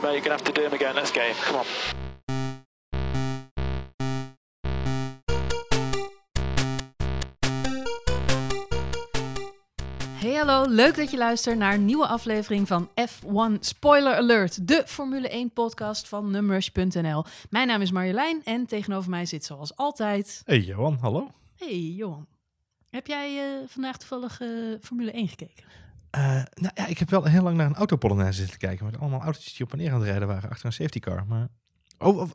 Sorry, mate, you're gonna have to do them again. Let's. Come on. Hey hallo, leuk dat je luistert naar een nieuwe aflevering van F1 Spoiler Alert, de Formule 1 podcast van numrush.nl. Mijn naam is Marjolein en tegenover mij zit zoals altijd... Hey Johan, hallo. Hey Johan, heb jij eh, vandaag toevallig eh, Formule 1 gekeken? Uh, nou ja, ik heb wel heel lang naar een autopolonaise zitten kijken. Met allemaal autootjes die op en neer aan het rijden waren achter een safety car. Maar oh, oh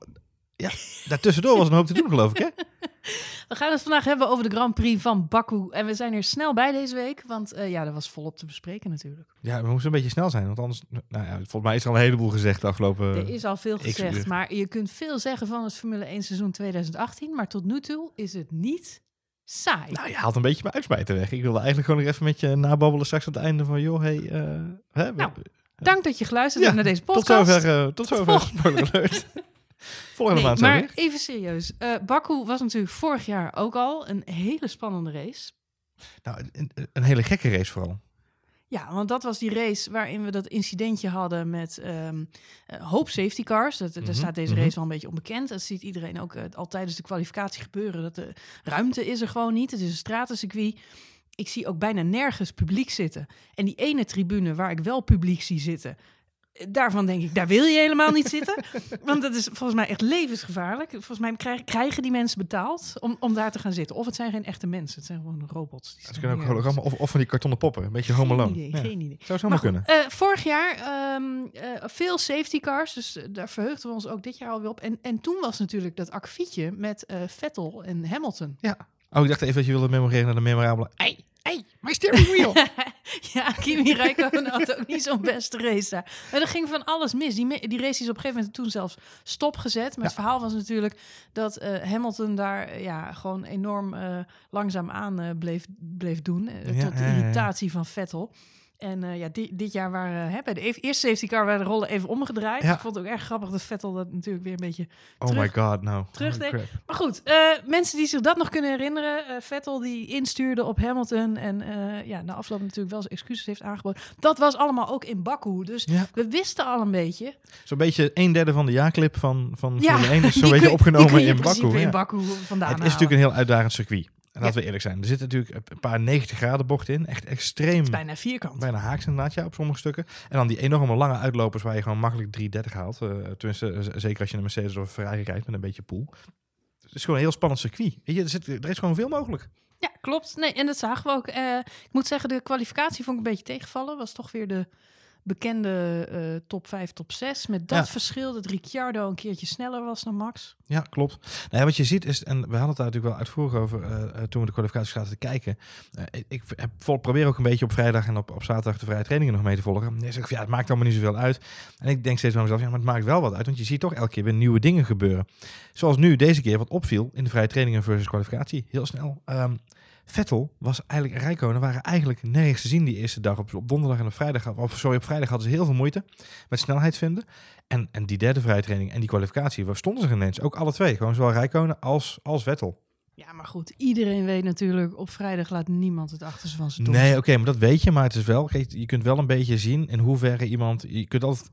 ja, daartussendoor was een hoop te doen geloof ik hè? We gaan het vandaag hebben over de Grand Prix van Baku. En we zijn er snel bij deze week, want uh, ja, dat was volop te bespreken natuurlijk. Ja, we moesten een beetje snel zijn, want anders... Nou ja, volgens mij is er al een heleboel gezegd de afgelopen... Er is al veel gezegd, maar je kunt veel zeggen van het Formule 1 seizoen 2018. Maar tot nu toe is het niet saai. Nou, je haalt een beetje mijn uitsmijter weg. Ik wilde eigenlijk gewoon nog even met je nababbelen straks op het einde van... joh, hey, uh, hè, nou, dank dat je geluisterd ja, hebt naar deze podcast. Tot zover, uh, tot zover spoiler alert. Volgende nee, maand maar weer. even serieus. Uh, Baku was natuurlijk vorig jaar ook al een hele spannende race. Nou, een, een hele gekke race vooral. Ja, want dat was die race waarin we dat incidentje hadden met um, uh, hoop safety cars. Dat, mm -hmm, Daar staat deze race mm -hmm. wel een beetje onbekend. Dat ziet iedereen ook uh, al tijdens de kwalificatie gebeuren. Dat de ruimte is er gewoon niet. Het is een stratencircuit. Ik zie ook bijna nergens publiek zitten. En die ene tribune waar ik wel publiek zie zitten, daarvan denk ik, daar wil je helemaal niet zitten. Want dat is volgens mij echt levensgevaarlijk. Volgens mij krijgen, die mensen betaald om, om daar te gaan zitten. Of het zijn geen echte mensen, het zijn gewoon robots. Het kunnen ook hologrammen of, of van die kartonnen poppen. Een beetje home alone. Geen idee, ja. geen idee. Zou zomaar kunnen. Uh, vorig jaar um, uh, veel safety cars, dus uh, daar verheugden we ons ook dit jaar alweer op. En, en toen was natuurlijk dat akkefietje met Vettel en Hamilton. Ja. Oh, ik dacht even dat je wilde memoreren naar de memorabele... Ei, ei, my steering wheel. ja, Kimi Räikkönen had ook niet zo'n beste race daar. Maar er ging van alles mis. Die, die race is op een gegeven moment toen zelfs stopgezet. Maar ja. het verhaal was natuurlijk dat uh, Hamilton daar uh, ja, gewoon enorm uh, langzaam aan uh, bleef, bleef doen. Ja, tot de irritatie van Vettel. En uh, ja, di dit jaar waren hè, bij de eerste safety car waren de rollen even omgedraaid. Ja. Ik vond het ook erg grappig dat Vettel dat natuurlijk weer een beetje Oh my god, nou. Terugdeed. Oh maar goed, uh, mensen die zich dat nog kunnen herinneren. Uh, Vettel die instuurde op Hamilton en ja, na afloop natuurlijk wel zijn excuses heeft aangeboden. Dat was allemaal ook in Baku. Dus ja. we wisten al een beetje. Zo'n beetje een derde van de jaarclip van, van ja, 1 is zo'n beetje opgenomen in Baku. in Baku vandaan Het is natuurlijk een heel uitdagend circuit. En laten we eerlijk zijn, er zitten natuurlijk een paar 90 graden bochten in. Echt extreem. bijna vierkant. Bijna haaks inderdaad, ja, op sommige stukken. En dan die enorme lange uitlopers waar je gewoon makkelijk 330 haalt. Uh, tenminste, zeker als je een Mercedes of een Ferrari rijdt met een beetje pool. Het is gewoon een heel spannend circuit. Weet je, er, zit, er is gewoon veel mogelijk. Ja, klopt. Nee, en dat zagen we ook. Uh, ik moet zeggen, de kwalificatie vond ik een beetje tegenvallen. Was toch weer de bekende uh, top 5, top 6. Met dat ja. verschil dat Ricciardo een keertje sneller was dan Max. Ja, klopt. Nou ja, wat je ziet is, en we hadden het daar natuurlijk wel uitvoerig over uh, toen we de kwalificatie zaten te kijken. Uh, ik heb, vol, probeer ook een beetje op vrijdag en op, op zaterdag de vrije trainingen nog mee te volgen. Nee, zeg ik, ja, het maakt allemaal niet zoveel uit. En ik denk steeds bij mezelf, ja, maar het maakt wel wat uit. Want je ziet toch elke keer weer nieuwe dingen gebeuren. Zoals nu, deze keer, wat opviel in de vrije trainingen versus kwalificatie. Heel snel. Um, Vettel was eigenlijk en Rijkonen waren eigenlijk nergens te zien die eerste dag. Op, op donderdag en op vrijdag, of sorry, op vrijdag hadden ze heel veel moeite met snelheid vinden. En, en die derde vrije training en die kwalificatie, waar stonden ze ineens? Ook alle twee, gewoon zowel Rijkonen als, als Vettel. Ja, maar goed, iedereen weet natuurlijk, op vrijdag laat niemand het achter ze van zijn Nee, oké, okay, maar dat weet je, maar het is wel, kijk, je kunt wel een beetje zien in hoeverre iemand, je kunt altijd,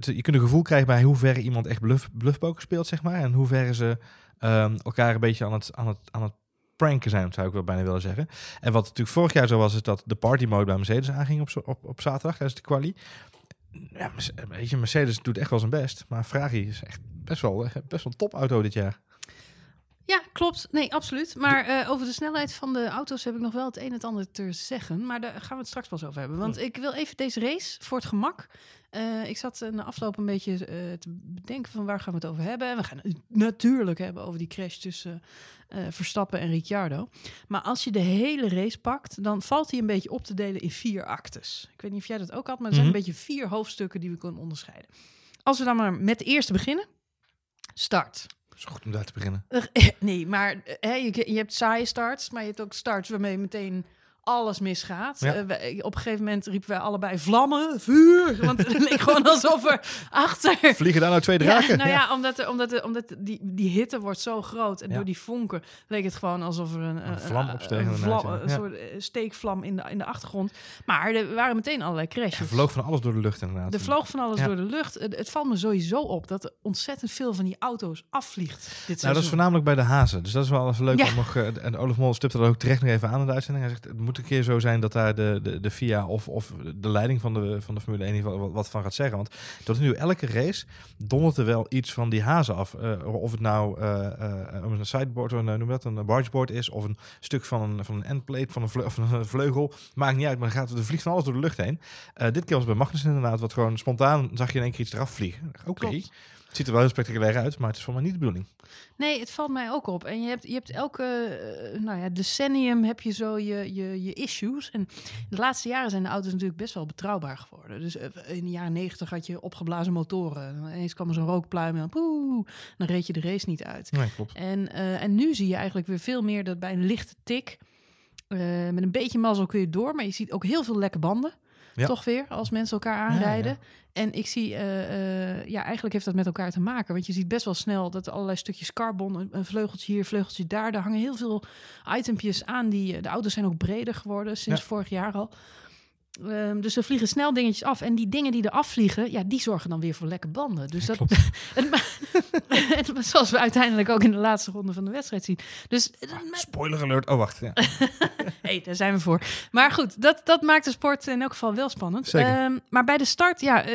je kunt een gevoel krijgen bij hoeverre iemand echt bluff, bluffpoker speelt, zeg maar, en hoeverre ze um, elkaar een beetje aan het, aan het, aan het pranken zijn, zou ik wel bijna willen zeggen. En wat natuurlijk vorig jaar zo was, is dat de party mode bij Mercedes aanging op, op, op zaterdag tijdens de quali. Ja, weet je, Mercedes doet echt wel zijn best, maar Ferrari is echt best wel, best wel een topauto dit jaar. Ja, klopt. Nee, absoluut. Maar uh, over de snelheid van de auto's heb ik nog wel het een en het ander te zeggen. Maar daar gaan we het straks pas over hebben. Want ik wil even deze race voor het gemak. Uh, ik zat na afloop een beetje uh, te bedenken van waar gaan we het over hebben. En we gaan het natuurlijk hebben over die crash tussen Verstappen en Ricciardo. Maar als je de hele race pakt, dan valt hij een beetje op te delen in vier actes. Ik weet niet of jij dat ook had, maar er zijn mm -hmm. een beetje vier hoofdstukken die we kunnen onderscheiden. Als we dan maar met de eerste beginnen. Start. Is goed om daar te beginnen. Nee, maar hè, je, je hebt saaie starts, maar je hebt ook starts waarmee meteen alles misgaat. Ja. Eh, wij- op een gegeven moment riepen wij allebei vlammen, vuur. Want het leek gewoon alsof er achter... Vliegen daar nou twee draken? Ja, nou ja, omdat, er, omdat, er, omdat die, die hitte wordt zo groot en door die vonken leek het gewoon alsof er een, Een vlam opsteeg een, vlam- soort eh, steekvlam in de, in de achtergrond. Maar er waren meteen allerlei crashes. Er vloog van alles door de lucht inderdaad. Er vloog van alles door de lucht. Het, het valt me sowieso op dat er ontzettend veel van die auto's afvliegt dit Nou, dat is voornamelijk bij de hazen. Dus dat is wel even leuk om nog... eh, en Olaf Mol stipte dat ook terecht nog even aan in de uitzending. Hij zegt, het moet een keer zo zijn dat daar de, de, de FIA of, of de leiding van de, van de Formule 1 in ieder geval wat, wat van gaat zeggen. Want tot nu elke race dondert er wel iets van die hazen af. Eh, of het nou eh, eh, een sideboard, een, noem dat, een bargeboard is, of een stuk van een, van een endplate, van een, of een vleugel. Maakt niet uit, maar gaat, er vliegt van alles door de lucht heen. Dit keer was bij Magnussen inderdaad, wat gewoon spontaan zag je in één keer iets eraf vliegen. Oké. Het ziet er wel heel spectaculair uit, maar het is voor mij niet de bedoeling. Nee, het valt mij ook op. En je hebt, je hebt elke eh, nou ja, decennium heb je zo je, je, je issues. En de laatste jaren zijn de auto's natuurlijk best wel betrouwbaar geworden. Dus eh, in de jaren negentig had je opgeblazen motoren. En ineens kwam er zo'n rookpluim en dan, poeh, dan reed je de race niet uit. Nee, klopt. En, eh, en nu zie je eigenlijk weer veel meer dat bij een lichte tik, met een beetje mazzel kun je door, maar je ziet ook heel veel lekke banden. Ja. Toch weer, als mensen elkaar ja. aanrijden. En ik zie, eh, eh, ja, eigenlijk heeft dat met elkaar te maken. Want je ziet best wel snel dat er allerlei stukjes carbon, een, vleugeltje hier, vleugeltje daar. Daar hangen heel veel itempjes aan. Die, eh, de auto's zijn ook breder geworden sinds vorig jaar al. Ehm, dus er vliegen snel dingetjes af. En die dingen die er afvliegen, ja, die zorgen dan weer voor lekke banden. Dus Ja, dat, het zoals we uiteindelijk ook in de laatste ronde van de wedstrijd zien. Dus eh, Spoiler alert. Oh, wacht. Ja. hey, daar zijn we voor. Maar goed, dat, dat maakt de sport in elk geval wel spannend. Ehm, maar bij de start, ja, eh,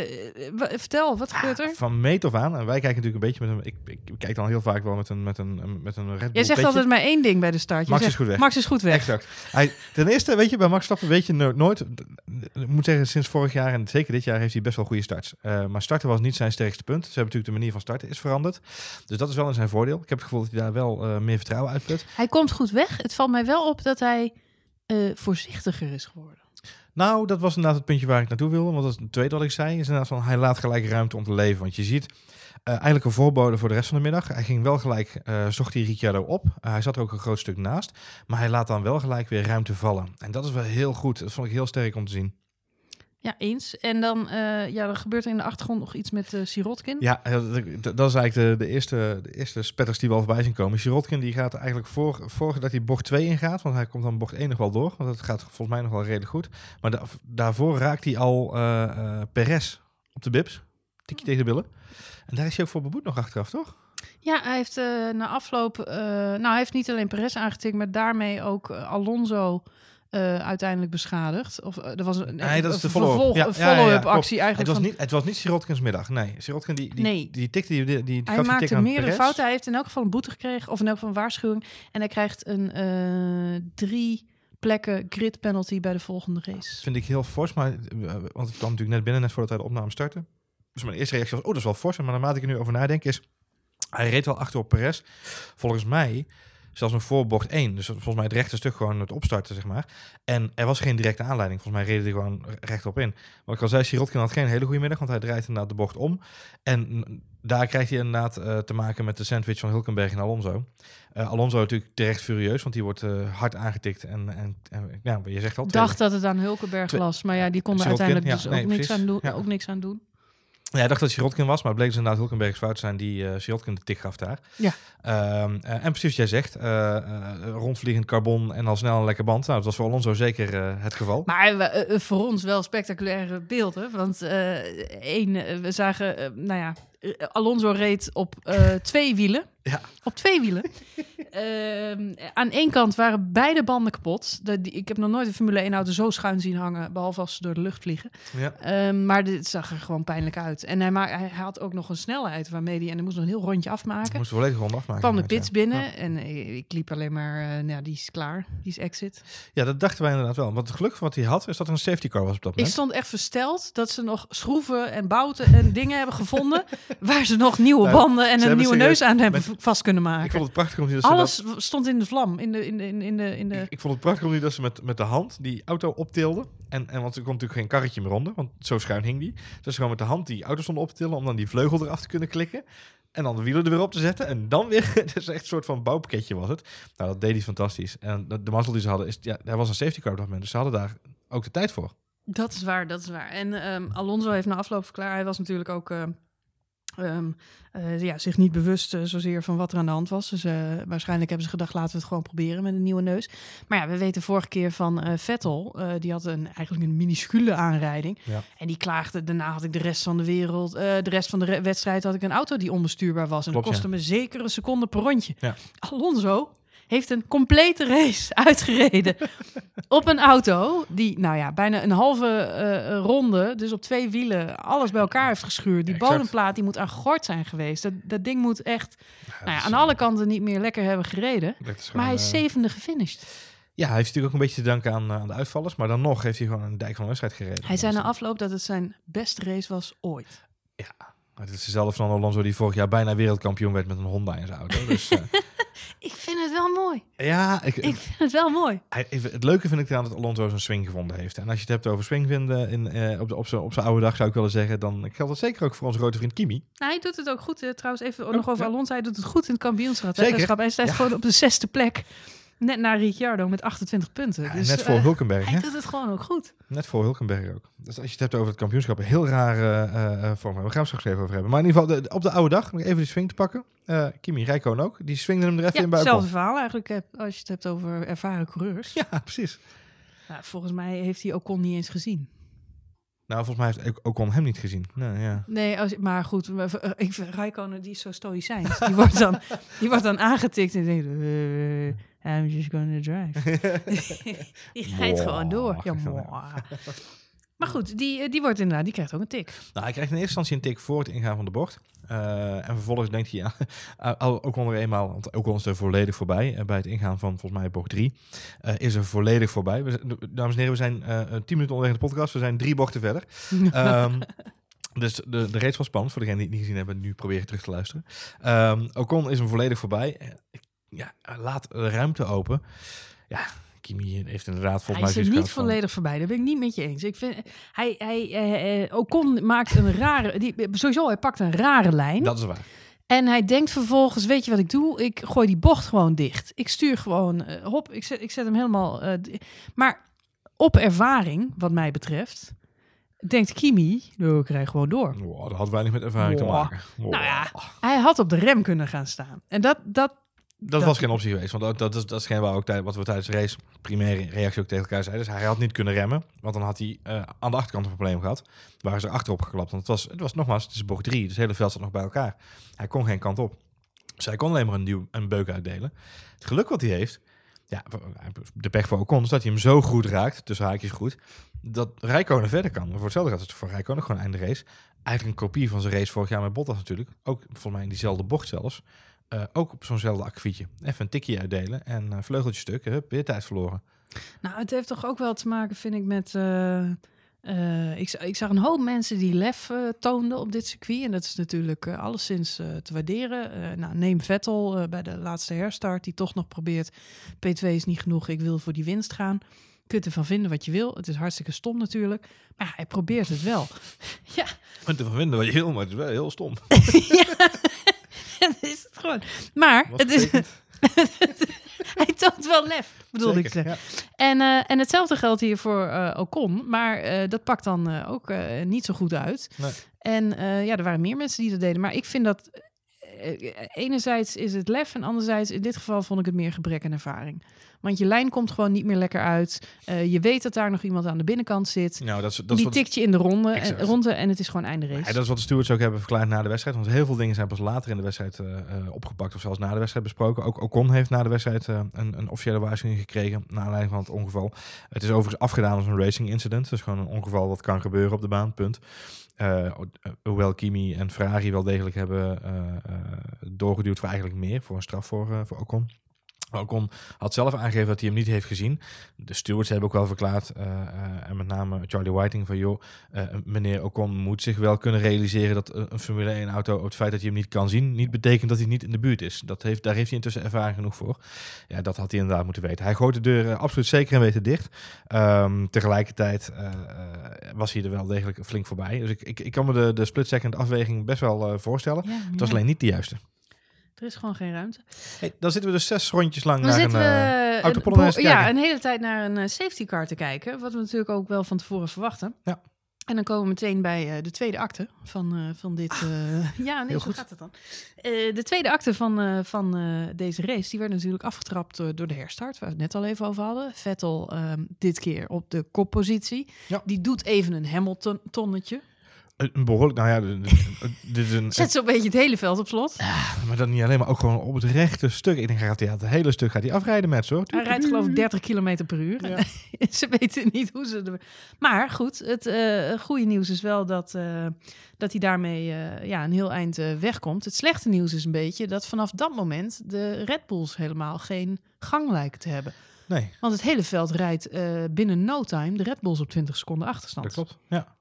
vertel, wat gebeurt er? Van meet af aan. En wij kijken natuurlijk een beetje met een... Ik, ik, ik kijk dan heel vaak wel met een, met een, met een Red Bull Jij zegt petje. altijd maar één ding bij de start. Je Max is goed weg. Max is goed weg. Exact. Hij, ten eerste, weet je, bij Max Stappen weet je no- nooit... Ik moet zeggen, sinds vorig jaar en zeker dit jaar heeft hij best wel goede starts. Eh, maar starten was niet zijn sterkste punt. Ze hebben natuurlijk de manier van starten is veranderd. Dus dat is wel in zijn voordeel. Ik heb het gevoel dat hij daar wel eh, meer vertrouwen uitput. Hij komt goed weg. Het valt mij wel op dat hij eh, voorzichtiger is geworden. Nou, dat was inderdaad het puntje waar ik naartoe wilde. Want dat is het tweede wat ik zei. Is inderdaad van, hij laat gelijk ruimte om te leven. Want je ziet eh, eigenlijk een voorbode voor de rest van de middag. Hij ging wel gelijk, eh, zocht hij Ricciardo op. Hij zat er ook een groot stuk naast. Maar hij laat dan wel gelijk weer ruimte vallen. En dat is wel heel goed. Dat vond ik heel sterk om te zien. Ja, eens. En dan, eh, ja, dan gebeurt er in de achtergrond nog iets met eh Sirotkin. Ja, dat dat is eigenlijk de, de, eerste, de eerste spetters die wel voorbij zien komen. Sirotkin die gaat eigenlijk voor, voordat hij bocht 2 ingaat, want hij komt dan bocht 1 nog wel door, want dat gaat volgens mij nog wel redelijk goed. Maar da- daarvoor raakt hij al eh, Perez op de bips, tikje tegen de billen. En daar is hij ook voor beboet nog achteraf, toch? Ja, hij heeft na afloop... nou, hij heeft niet alleen Perez aangetikt, maar daarmee ook Alonso eh, uiteindelijk beschadigd. Of eh, er was een, Nee, dat is de follow-up. vervolg- Ja, ja, ja, actie Het eigenlijk. was, van, niet, het was niet Sirotkins middag, nee. Sirotkin die, die, Nee. die tikte die, die, die hij die maakte meerdere fouten. Hij heeft in elk geval een boete gekregen, of in elk geval een waarschuwing. En hij krijgt een eh, drie plekken grid penalty bij de volgende race. Vind ik heel fors, maar, want het kwam natuurlijk net binnen, net voordat wij de opname starten. Dus mijn eerste reactie was, oh, dat is wel fors. Maar naarmate ik er nu over nadenk, is... Hij reed wel achter op Perez. Volgens mij zelfs nog voor bocht 1. Dus volgens mij het rechte stuk gewoon het opstarten, zeg maar. En er was geen directe aanleiding. Volgens mij reden hij gewoon rechtop in. Wat ik al zei, Sirotkin had geen hele goede middag, want hij draait inderdaad de bocht om. En daar krijgt hij inderdaad eh, te maken met de sandwich van Hulkenberg en Alonso. Eh, Alonso natuurlijk terecht furieus, want die wordt eh, hard aangetikt. En, en, en ja, je zegt al... dacht dat het aan Hulkenberg was, maar ja, die kon er Sirotkin, uiteindelijk ja, dus nee, ook, niks aan doen, Ja. ook niks aan doen. Ja, hij dacht dat het Sirotkin was, maar het bleek dus inderdaad Hulkenbergs fout te zijn die Sirotkin de tik gaf daar. Ja. Ehm, eh, en precies wat jij zegt, eh, rondvliegend carbon en al snel een lekker band. Nou, dat was voor Alonso zeker het geval. Maar voor ons wel spectaculaire beelden. Want één, we zagen, nou ja, Alonso reed op twee wielen. Ja. Op twee wielen. Ehm, aan één kant waren beide banden kapot. De, die, ik heb nog nooit een Formule 1 auto zo schuin zien hangen, behalve als ze door de lucht vliegen. Ja. Ehm, maar dit zag er gewoon pijnlijk uit. En hij, ma hij had ook nog een snelheid waarmee hij, en hij moest nog een heel rondje afmaken. moesten volledig rond afmaken. kwam de pits ja. binnen en eh, ik liep alleen maar, eh, nou, die is klaar, die is exit. Ja, dat dachten wij inderdaad wel. Want het geluk wat hij had, is dat er een safety car was op dat Ik moment. stond echt versteld dat ze nog schroeven en bouten en dingen hebben gevonden waar ze nog nieuwe Nou, banden en een nieuwe neus aan hebben vast kunnen Ik maken. vond het prachtig om dat ze Alles dat- stond in de vlam, in de, in de, in de, in de. Ik, ik vond het prachtig om die dat ze met, met de hand die auto optilden. En, en want er komt natuurlijk geen karretje meer onder, want zo schuin hing die. Dus ze gewoon met de hand die auto stonden op te tillen om dan die vleugel eraf te kunnen klikken. En dan de wielen er weer op te zetten. En dan weer. Het is echt een soort van bouwpakketje was het. Nou, dat deed hij fantastisch. En de, de mazzel die ze hadden is. Ja, er was een safety car op dat moment. Dus ze hadden daar ook de tijd voor. Dat is waar, dat is waar. En ehm, Alonso heeft na afloop verklaard, hij was natuurlijk ook ehm, eh, ja, zich niet bewust eh, zozeer van wat er aan de hand was. Dus eh, waarschijnlijk hebben ze gedacht, laten we het gewoon proberen met een nieuwe neus. Maar ja, we weten vorige keer van Vettel, die had een, eigenlijk een minuscule aanrijding. Ja. En die klaagde, daarna had ik de rest van de wereld, de rest van de wedstrijd had ik een auto die onbestuurbaar was. En Klopt, dat kostte ja. me zeker een seconde per rondje. Ja. Alonso heeft een complete race uitgereden op een auto die, nou ja, bijna een halve eh, ronde, dus op twee wielen, alles bij elkaar heeft geschuurd. Die Exact. bodemplaat die moet aan gort zijn geweest. Dat, dat ding moet echt, nou ja, aan alle kanten niet meer lekker hebben gereden. Maar hij is eh, zevende gefinished. Ja, hij heeft natuurlijk ook een beetje te danken aan, eh, aan de uitvallers. Maar dan nog heeft hij gewoon een dijk van een wedstrijd gereden. Hij zei na afloop dat het zijn beste race was ooit. Het is dezelfde van Alonso die vorig jaar bijna wereldkampioen werd met een Honda in zijn auto. Dus eh, Ik vind het wel mooi. ja, ik, Ik vind het wel mooi. hij, even- het leuke vind ik eraan dat Alonso zijn swing gevonden heeft. En als je het hebt over swing vinden in, eh, op, de- op zijn op zijn oude dag, zou ik willen zeggen, dan geldt dat zeker ook voor onze grote vriend Kimi. Nou, hij doet het ook goed. eh, trouwens, even nog over ja. Alonso. Hij doet het goed in het kampioenschap. Zeker. Hij staat Ja. gewoon op de zesde plek. Net na Ricciardo met 28 punten. Ja, dus, net voor eh, Hulkenberg, Hij hè? doet het gewoon ook goed. Net voor Hulkenberg ook. Dus als je het hebt over het kampioenschap, een heel rare eh, eh, vorm. We gaan het straks even over hebben. Maar in ieder geval, de- op de oude dag, om even die swing te pakken. Kimi Räikkönen ook. Die swingde hem er even Ja, in bij Ocon. hetzelfde verhaal eigenlijk als je het hebt over ervaren coureurs. Ja, precies. Nou, volgens mij heeft hij Ocon niet eens gezien. Nou, volgens mij heeft Ocon hem niet gezien. Nou, ja. Nee, als, maar goed, ik Rijkonen die is zo stoïcijns. Die wordt dan, die wordt dan aangetikt en denkt, I'm just gonna drive. die rijdt gewoon door. Ja. Maar goed, die, eh, die wordt inderdaad, die krijgt ook een tik. Nou, hij krijgt in eerste instantie een tik voor het ingaan van de bocht. Eh, en vervolgens denkt hij, ja, al- ook onder eenmaal, want Ocon is er volledig voorbij. eh, bij het ingaan van volgens mij bocht 3 is er volledig voorbij. We, dames en heren, we zijn eh, eh, tien minuten onderweg in de podcast. We zijn drie bochten verder. Ehm, dus de, de race was spannend. Voor degenen die het niet gezien hebben, nu proberen terug te luisteren. Ehm Ocon is hem volledig voorbij. Eh, Ja, hij laat ruimte open. Ja, Kimi heeft inderdaad volgens hij mij... is er zoiets niet van- volledig voorbij. Daar ben ik niet met je eens. Ik vind, hij, hij, eh, eh, Ocon maakt een rare, die, sowieso, hij pakt een rare lijn. Dat is waar. En hij denkt vervolgens, weet je wat ik doe? Ik gooi die bocht gewoon dicht. Ik stuur gewoon, eh, hop, ik zet, ik zet hem helemaal... eh, maar op ervaring, wat mij betreft, denkt Kimi, nou, ik rij gewoon door. Wow, dat had weinig met ervaring te maken. Wow. Nou ja, hij had op de rem kunnen gaan staan. En dat, dat Dat, Dat- was geen optie geweest. Want dat, dat, is, dat is geen waar ook tijd, wat we tijdens de race primaire reactie ook tegen elkaar zeiden. Dus hij had niet kunnen remmen. Want dan had hij eh, aan de achterkant een probleem gehad. Waren ze achterop geklapt. Want het was, het was nogmaals, het is bocht 3. Dus het hele veld zat nog bij elkaar. Hij kon geen kant op. Dus hij kon alleen maar een, nieuw, een beuk uitdelen. Het geluk wat hij heeft, ja, de pech voor Ocon, is dat hij hem zo goed raakt, tussen haakjes goed, dat Rijkonen verder kan. Voor hetzelfde gaat het voor Rijkonen gewoon einde race. Eigenlijk een kopie van zijn race vorig jaar met Bottas natuurlijk. Ook volgens mij in diezelfde bocht zelfs. Eh, ook op zo'nzelfde akkefietje. Even een tikje uitdelen en uh, vleugeltje stuk. Hup, weer tijd verloren. Nou, het heeft toch ook wel te maken, vind ik, met... eh, uh, ik, ik, zag een hoop mensen die lef uh, toonden op dit circuit. En dat is natuurlijk uh, alleszins te waarderen. nou, neem Vettel bij de laatste herstart, die toch nog probeert... P2 is niet genoeg, ik wil voor die winst gaan. Kunt ervan vinden wat je wil. Het is hartstikke stom natuurlijk. Maar ja, hij probeert het wel. ja. Je kunt ervan vinden wat je wil, maar het is wel heel stom. ja, is gewoon. Maar het is... hij toont wel lef, bedoelde ik zeggen. Ja. En, uh, en hetzelfde geldt hier voor uh, Ocon, maar uh, dat pakt dan ook niet zo goed uit. Nee. En ja, er waren meer mensen die dat deden, maar ik vind dat enerzijds is het lef en anderzijds in dit geval vond ik het meer gebrek aan ervaring. Want je lijn komt gewoon niet meer lekker uit. Uh, je weet dat daar nog iemand aan de binnenkant zit. Nou, dat is, dat die wat... tikt je in de ronde en, ronde en het is gewoon einde race. Ja, dat is wat de stewards ook hebben verklaard na de wedstrijd. Want heel veel dingen zijn pas later in de wedstrijd uh, opgepakt of zelfs na de wedstrijd besproken. Ook Ocon heeft na de wedstrijd uh, een, een, officiële waarschuwing gekregen naar aanleiding van het ongeval. Het is overigens afgedaan als een racing incident. Dus gewoon een ongeval wat kan gebeuren op de baan, punt. Uh, hoewel Kimi en Ferrari wel degelijk hebben uh, doorgeduwd voor eigenlijk meer, voor een straf voor, voor Ocon. Ocon had zelf aangegeven dat hij hem niet heeft gezien. De stewards hebben ook wel verklaard, uh, uh, en met name Charlie Whiting, van joh, uh, meneer Ocon moet zich wel kunnen realiseren dat een Formule 1 auto, het feit dat hij hem niet kan zien, niet betekent dat hij niet in de buurt is. Dat heeft, daar heeft hij intussen ervaring genoeg voor. Ja, dat had hij inderdaad moeten weten. Hij gooit de deur absoluut zeker en weten dicht. Um, tegelijkertijd was hij er wel degelijk flink voorbij. Dus ik, ik, ik kan me de, de split-second afweging best wel voorstellen. Ja, het was alleen niet de juiste. Er is gewoon geen ruimte. Hey, dan zitten we dus zes rondjes lang dan naar een uh, auto Ja, een hele tijd naar een uh, safety car te kijken. Wat we natuurlijk ook wel van tevoren verwachten. Ja. En dan komen we meteen bij uh, de tweede acte van, van dit... ja, nee, zo goed. gaat het dan. de tweede acte van, van deze race, die werd natuurlijk afgetrapt door de herstart, waar we het net al even over hadden. Vettel ehm, dit keer op de koppositie. Ja. Die doet even een Hamilton-tonnetje. Een behoorlijk, nou ja, dit is een... Zet zo'n beetje het hele veld op slot. Ja, maar dan niet alleen, maar ook gewoon op het rechte stuk. Ik denk, gaat hij, het hele stuk gaat hij afrijden met zo. Hij rijdt geloof ik 30 km per uur. Ja. ze weten niet hoe ze... Er... Maar goed, het uh, goede nieuws is wel dat, uh, dat hij daarmee uh, ja, een heel eind wegkomt. Het slechte nieuws is een beetje dat vanaf dat moment de Red Bulls helemaal geen gang lijken te hebben. Nee. Want het hele veld rijdt binnen no time de Red Bulls op 20 seconden achterstand. Dat klopt, ja.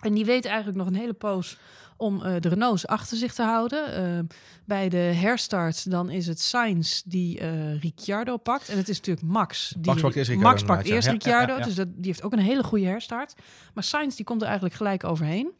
En die weet eigenlijk nog een hele poos om uh, de Renaults achter zich te houden. Uh, bij de herstart dan is het Sainz die uh, Ricciardo pakt. En het is natuurlijk Max. Die, Max pakt eerst Ricciardo. Max pakt eerst Ricciardo, ja, ja, dus dat, die heeft ook een hele goede herstart. Maar Sainz die komt er eigenlijk gelijk overheen.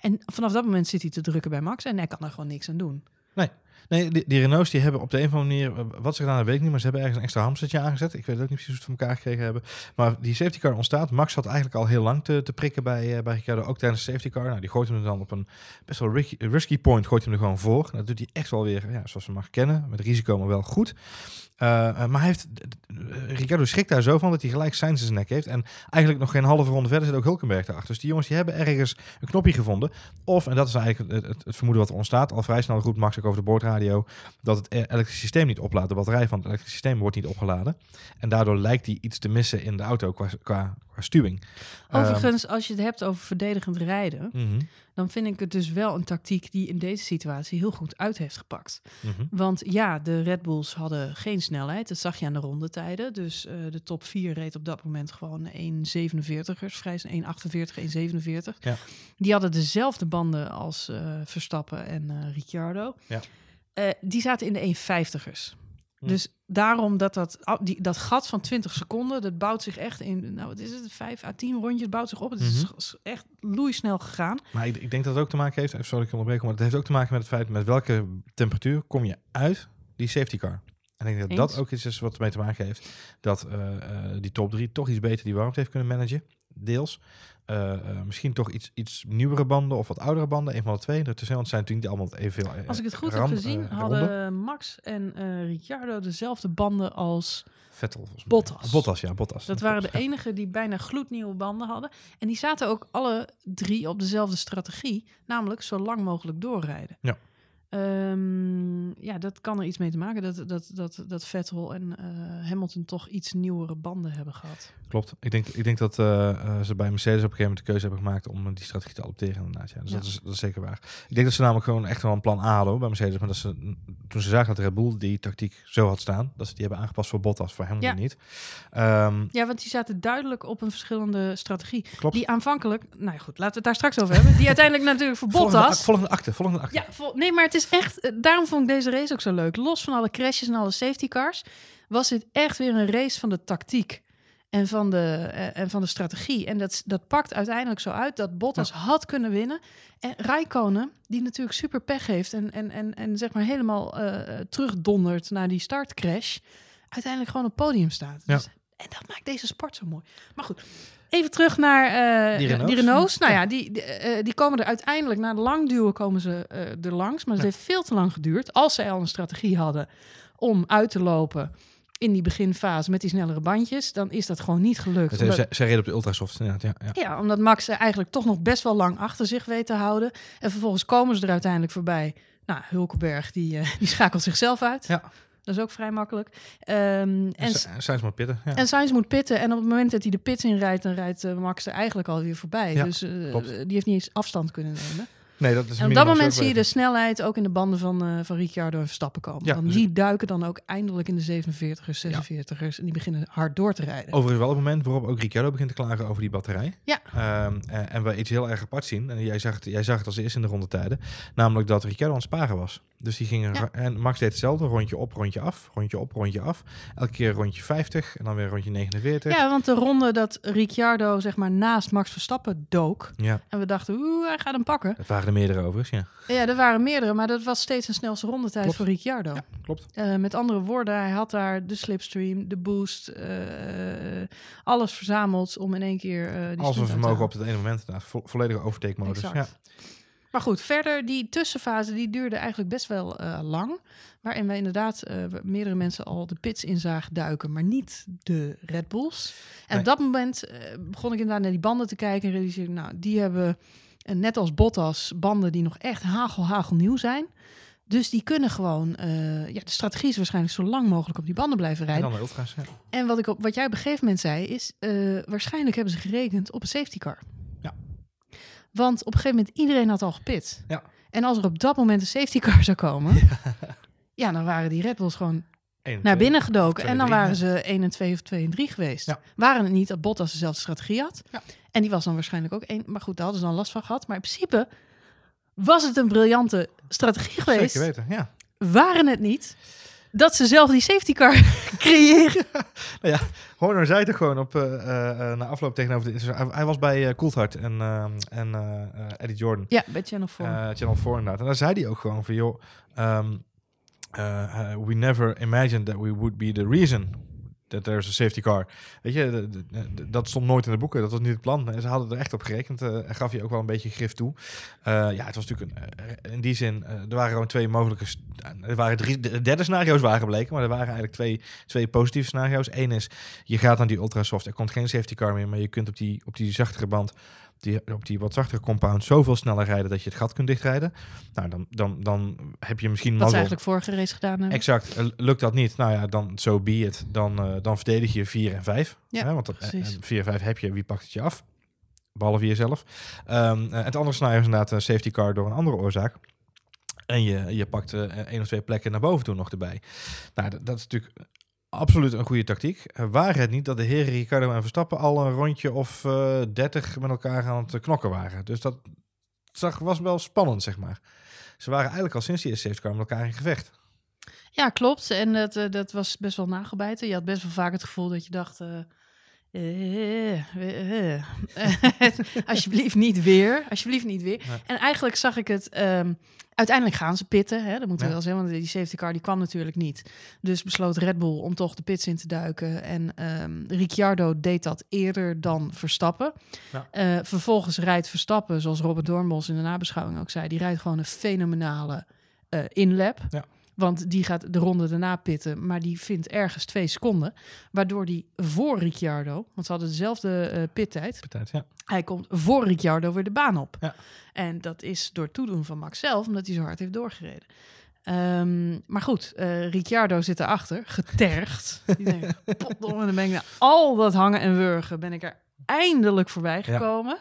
En vanaf dat moment zit hij te drukken bij Max en hij kan er gewoon niks aan doen. Nee, Nee, die, die, Renaults die hebben op de een of andere manier, eh, wat ze gedaan hebben, weet ik niet, maar ze hebben ergens een extra hamstertje aangezet. Ik weet ook niet precies hoe ze het voor elkaar gekregen hebben. Maar die safety car ontstaat. Max had eigenlijk al heel lang te, te prikken bij, uh, bij Ricciardo, ook tijdens de safety car. Nou, die gooit hem dan op een best wel risky, point, gooit hem er gewoon voor. Nou, dat doet hij echt wel weer, ja, zoals we mag kennen, met risico, maar wel goed. Uh, maar hij heeft, Ricardo schrikt daar zo van dat hij gelijk Sainz zijn nek heeft. En eigenlijk nog geen halve ronde verder zit ook Hulkenberg erachter. Dus die jongens die hebben ergens een knopje gevonden. Of, en dat is eigenlijk het, vermoeden wat er ontstaat, al vrij snel goed Max ook over de boordradio, dat het e-, elektrische systeem niet oplaadt. De batterij van het elektrische systeem wordt niet opgeladen. En daardoor lijkt hij iets te missen in de auto qua, qua, qua stuwing. Overigens, um, als je het hebt over verdedigend rijden, mm -hmm. dan vind ik het dus wel een tactiek die in deze situatie heel goed uit heeft gepakt. Mm -hmm. Want ja, de Red Bulls hadden geen snelheid. Dat zag je aan de rondetijden. Dus uh, de top 4 reed op dat moment gewoon 1,47ers, vrij 1,48, 1,47. Ja. Die hadden dezelfde banden als uh, Verstappen en uh, Ricciardo. Ja. Uh, die zaten in de 1,50ers. Hm. Dus daarom dat dat, die, dat gat van 20 seconden, dat bouwt zich echt in, nou wat is het, 5 à 10 rondjes bouwt zich op. Het is mm -hmm. echt loeisnel gegaan. Maar ik, ik, denk dat het ook te maken heeft, sorry ik onderbreken, maar het heeft ook te maken met het feit met welke temperatuur kom je uit die safety car. En ik denk dat Eens? dat ook iets is wat ermee te maken heeft dat uh, uh, die top 3 toch iets beter die warmte heeft kunnen managen, deels. Uh, uh, misschien toch iets, iets nieuwere banden of wat oudere banden. Een van de twee. Ertussen, want het zijn natuurlijk niet allemaal evenveel. Uh, als ik het goed ram, heb gezien, hadden Max en Ricciardo dezelfde banden als Vettel. Bottas. Bottas, ja, Bottas. Dat waren de enigen die bijna gloednieuwe banden hadden. En die zaten ook alle drie op dezelfde strategie. Namelijk zo lang mogelijk doorrijden. Ja. Um, ja, dat kan er iets mee te maken dat, dat, dat, dat Vettel en uh, Hamilton toch iets nieuwere banden hebben gehad. Klopt. Ik denk, ik denk dat uh, ze bij Mercedes op een gegeven moment de keuze hebben gemaakt om die strategie te adopteren. Inderdaad. Ja. Dus ja. Dat, is, dat is zeker waar. Ik denk dat ze namelijk gewoon echt wel een plan A hadden bij Mercedes. Maar dat ze, toen ze zagen dat Red Bull die tactiek zo had staan, dat ze die hebben aangepast voor Bottas, voor Hamilton ja. niet. Um, ja, want die zaten duidelijk op een verschillende strategie. Klopt. Die aanvankelijk, nou ja, goed, laten we het daar straks over hebben. Die uiteindelijk natuurlijk voor Bottas. Volgende, volgende acte, volgende acte. Ja, vol, nee, maar het is echt, daarom vond ik deze race ook zo leuk. Los van alle crashes en alle safety cars, was dit echt weer een race van de tactiek en van de, uh, en van de strategie. En dat, dat pakt uiteindelijk zo uit dat Bottas ja. had kunnen winnen. En Rijkonen, die natuurlijk super pech heeft en, en, en, en zeg maar helemaal uh, terugdondert naar die startcrash, uiteindelijk gewoon op het podium staat. Ja. Dus, en dat maakt deze sport zo mooi. Maar goed, Even terug naar uh, die, Renaults. die Renaults. Nou ja, die, die, uh, die komen er uiteindelijk, na de lang duwen komen ze uh, er langs. Maar het ja. heeft veel te lang geduurd. Als zij al een strategie hadden om uit te lopen in die beginfase met die snellere bandjes, dan is dat gewoon niet gelukt. Zij, omdat... reden op de Ultrasoft, ja, ja. ja, omdat Max eigenlijk toch nog best wel lang achter zich weet te houden. En vervolgens komen ze er uiteindelijk voorbij. Nou, Hulkenberg, die, die schakelt zichzelf uit. Ja. Dat is ook vrij makkelijk. Um, en Sainz moet pitten. Ja. En Sainz moet pitten. En op het moment dat hij de pits inrijdt, dan rijdt uh, Max er eigenlijk alweer voorbij. Ja, dus uh, die heeft niet eens afstand kunnen nemen. Nee, dat is En op dat moment zie je de snelheid ook in de banden van, eh van Ricciardo en Verstappen komen. Ja, Want dus- die duiken dan ook eindelijk in de 47ers, 46ers en die beginnen hard door te rijden. Overigens wel het moment waarop ook Ricciardo begint te klagen over die batterij. Ja. Ehm, en, en we iets heel erg apart zien. En jij zag, het, jij zag het als eerste in de rondetijden. Namelijk dat Ricciardo aan het sparen was. Dus die ging... Ja. En Max deed hetzelfde. Rondje op, rondje af. Rondje op, rondje af. Elke keer rondje 50. En dan weer rondje 49. Ja, want de ronde dat Ricciardo zeg maar naast Max Verstappen dook Ja, en we dachten, oeh, hij gaat hem pakken. waren er meerdere overigens. Ja, Ja, er waren meerdere, maar dat was steeds een snelste rondetijd Klopt. voor Ricciardo. Ja, klopt. Eh, met andere woorden, hij had daar de slipstream, de boost, eh, alles verzameld om in één keer die Als te vermogen op het ene moment. vo- volledige overtake-modus. Ja. Exact. Maar goed, verder, die tussenfase die duurde eigenlijk best wel eh, lang. Waarin we inderdaad meerdere mensen al de pits in zagen duiken, maar niet de Red Bulls. En Nee. op dat moment begon ik inderdaad naar die banden te kijken en realiseerde, nou, die hebben, net als Bottas, banden die nog echt hagel, hagel nieuw zijn. Dus die kunnen gewoon, eh, ja, de strategie is waarschijnlijk zo lang mogelijk op die banden blijven En rijden. dan de ultra's. Ja. En wat, ik op, wat jij op een gegeven moment zei, is eh, waarschijnlijk hebben ze gerekend op een safety car. Ja. Want op een gegeven moment, iedereen had al gepit. Ja. En als er op dat moment een safety car zou komen, ja, dan waren die Red Bulls gewoon naar twee. binnen gedoken. En dan waren ze 1 en 2 of 2 en 3 geweest. Ja. Waren het niet dat Bottas dezelfde strategie had. Ja. En die was dan waarschijnlijk ook één. Maar goed, daar hadden ze dan last van gehad. Maar in principe was het een briljante strategie geweest. Zeker weten, ja. Waren het niet dat ze zelf die safety car creëren. Horner zei het gewoon op, eh, eh, eh, na afloop tegenover... De, hij, hij was bij eh Coulthard en, eh, en Eddie Jordan. Ja, bij Channel 4. eh, Channel 4 inderdaad. En daar zei hij ook gewoon van, joh, ehm, eh, eh, we never imagined that we would be the reason that there's a safety car. Weet je, dat stond nooit in de boeken, dat was niet het plan. En ze hadden er echt op gerekend. eh en gaf je ook wel een beetje grif toe. Eh, ja, het was natuurlijk een, eh, in die zin, er waren gewoon twee mogelijke, er waren drie, de derde scenario's waren gebleken, maar er waren eigenlijk twee, twee positieve scenario's. Eén is, je gaat naar die ultrasoft, er komt geen safety car meer, maar je kunt op die, op die zachtere band die, op die wat zachtere compound zoveel sneller rijden dat je het gat kunt dichtrijden. Nou, dan, dan, dan heb je misschien Wat ze eigenlijk vorige race gedaan hebben. Exact. Eh, Lukt dat niet? Nou ja, dan zo so be it. Dan, eh, dan verdedig je 4 en 5. Ja, hè, want dat- precies. 4 en 5 heb je. Wie pakt het je af? Behalve jezelf. Ehm, eh, het andere scenario is inderdaad een safety car door een andere oorzaak. En je, je pakt eh, één of twee plekken naar boven toe nog erbij. Nou, dat, dat is natuurlijk absoluut een goede tactiek. Uh, waar het niet dat de heren Ricardo en Verstappen al een rondje of eh 30 met elkaar aan het knokken waren. Dus dat zag, was wel spannend, zeg maar. Ze waren eigenlijk al sinds die eerste car met elkaar in gevecht. Ja, klopt. En dat, eh, dat was best wel nagelbijten. Je had best wel vaak het gevoel dat je dacht... eh, alsjeblieft niet weer. Alsjeblieft niet weer. Ja. En eigenlijk zag ik het... ehm, uiteindelijk gaan ze pitten. Hè? Dat moeten we Ja. wel zeggen. Want die safety car die kwam natuurlijk niet. Dus besloot Red Bull om toch de pits in te duiken. En ehm, Ricciardo deed dat eerder dan Verstappen. Ja. Vervolgens rijdt Verstappen, zoals Robert Doornbos in de nabeschouwing ook zei... die rijdt gewoon een fenomenale inlap. Ja. Want die gaat de ronde daarna pitten, maar die vindt ergens twee seconden. Waardoor die voor Ricciardo, want ze hadden dezelfde eh pittijd. Tijd, ja. Hij komt voor Ricciardo weer de baan op. Ja. En dat is door toedoen van Max zelf, omdat hij zo hard heeft doorgereden. Ehm, maar goed, eh, Ricciardo zit erachter, getergd. Die denkt, potdomme, dan ben ik na al dat hangen en wurgen, ben ik er eindelijk voorbij Ja.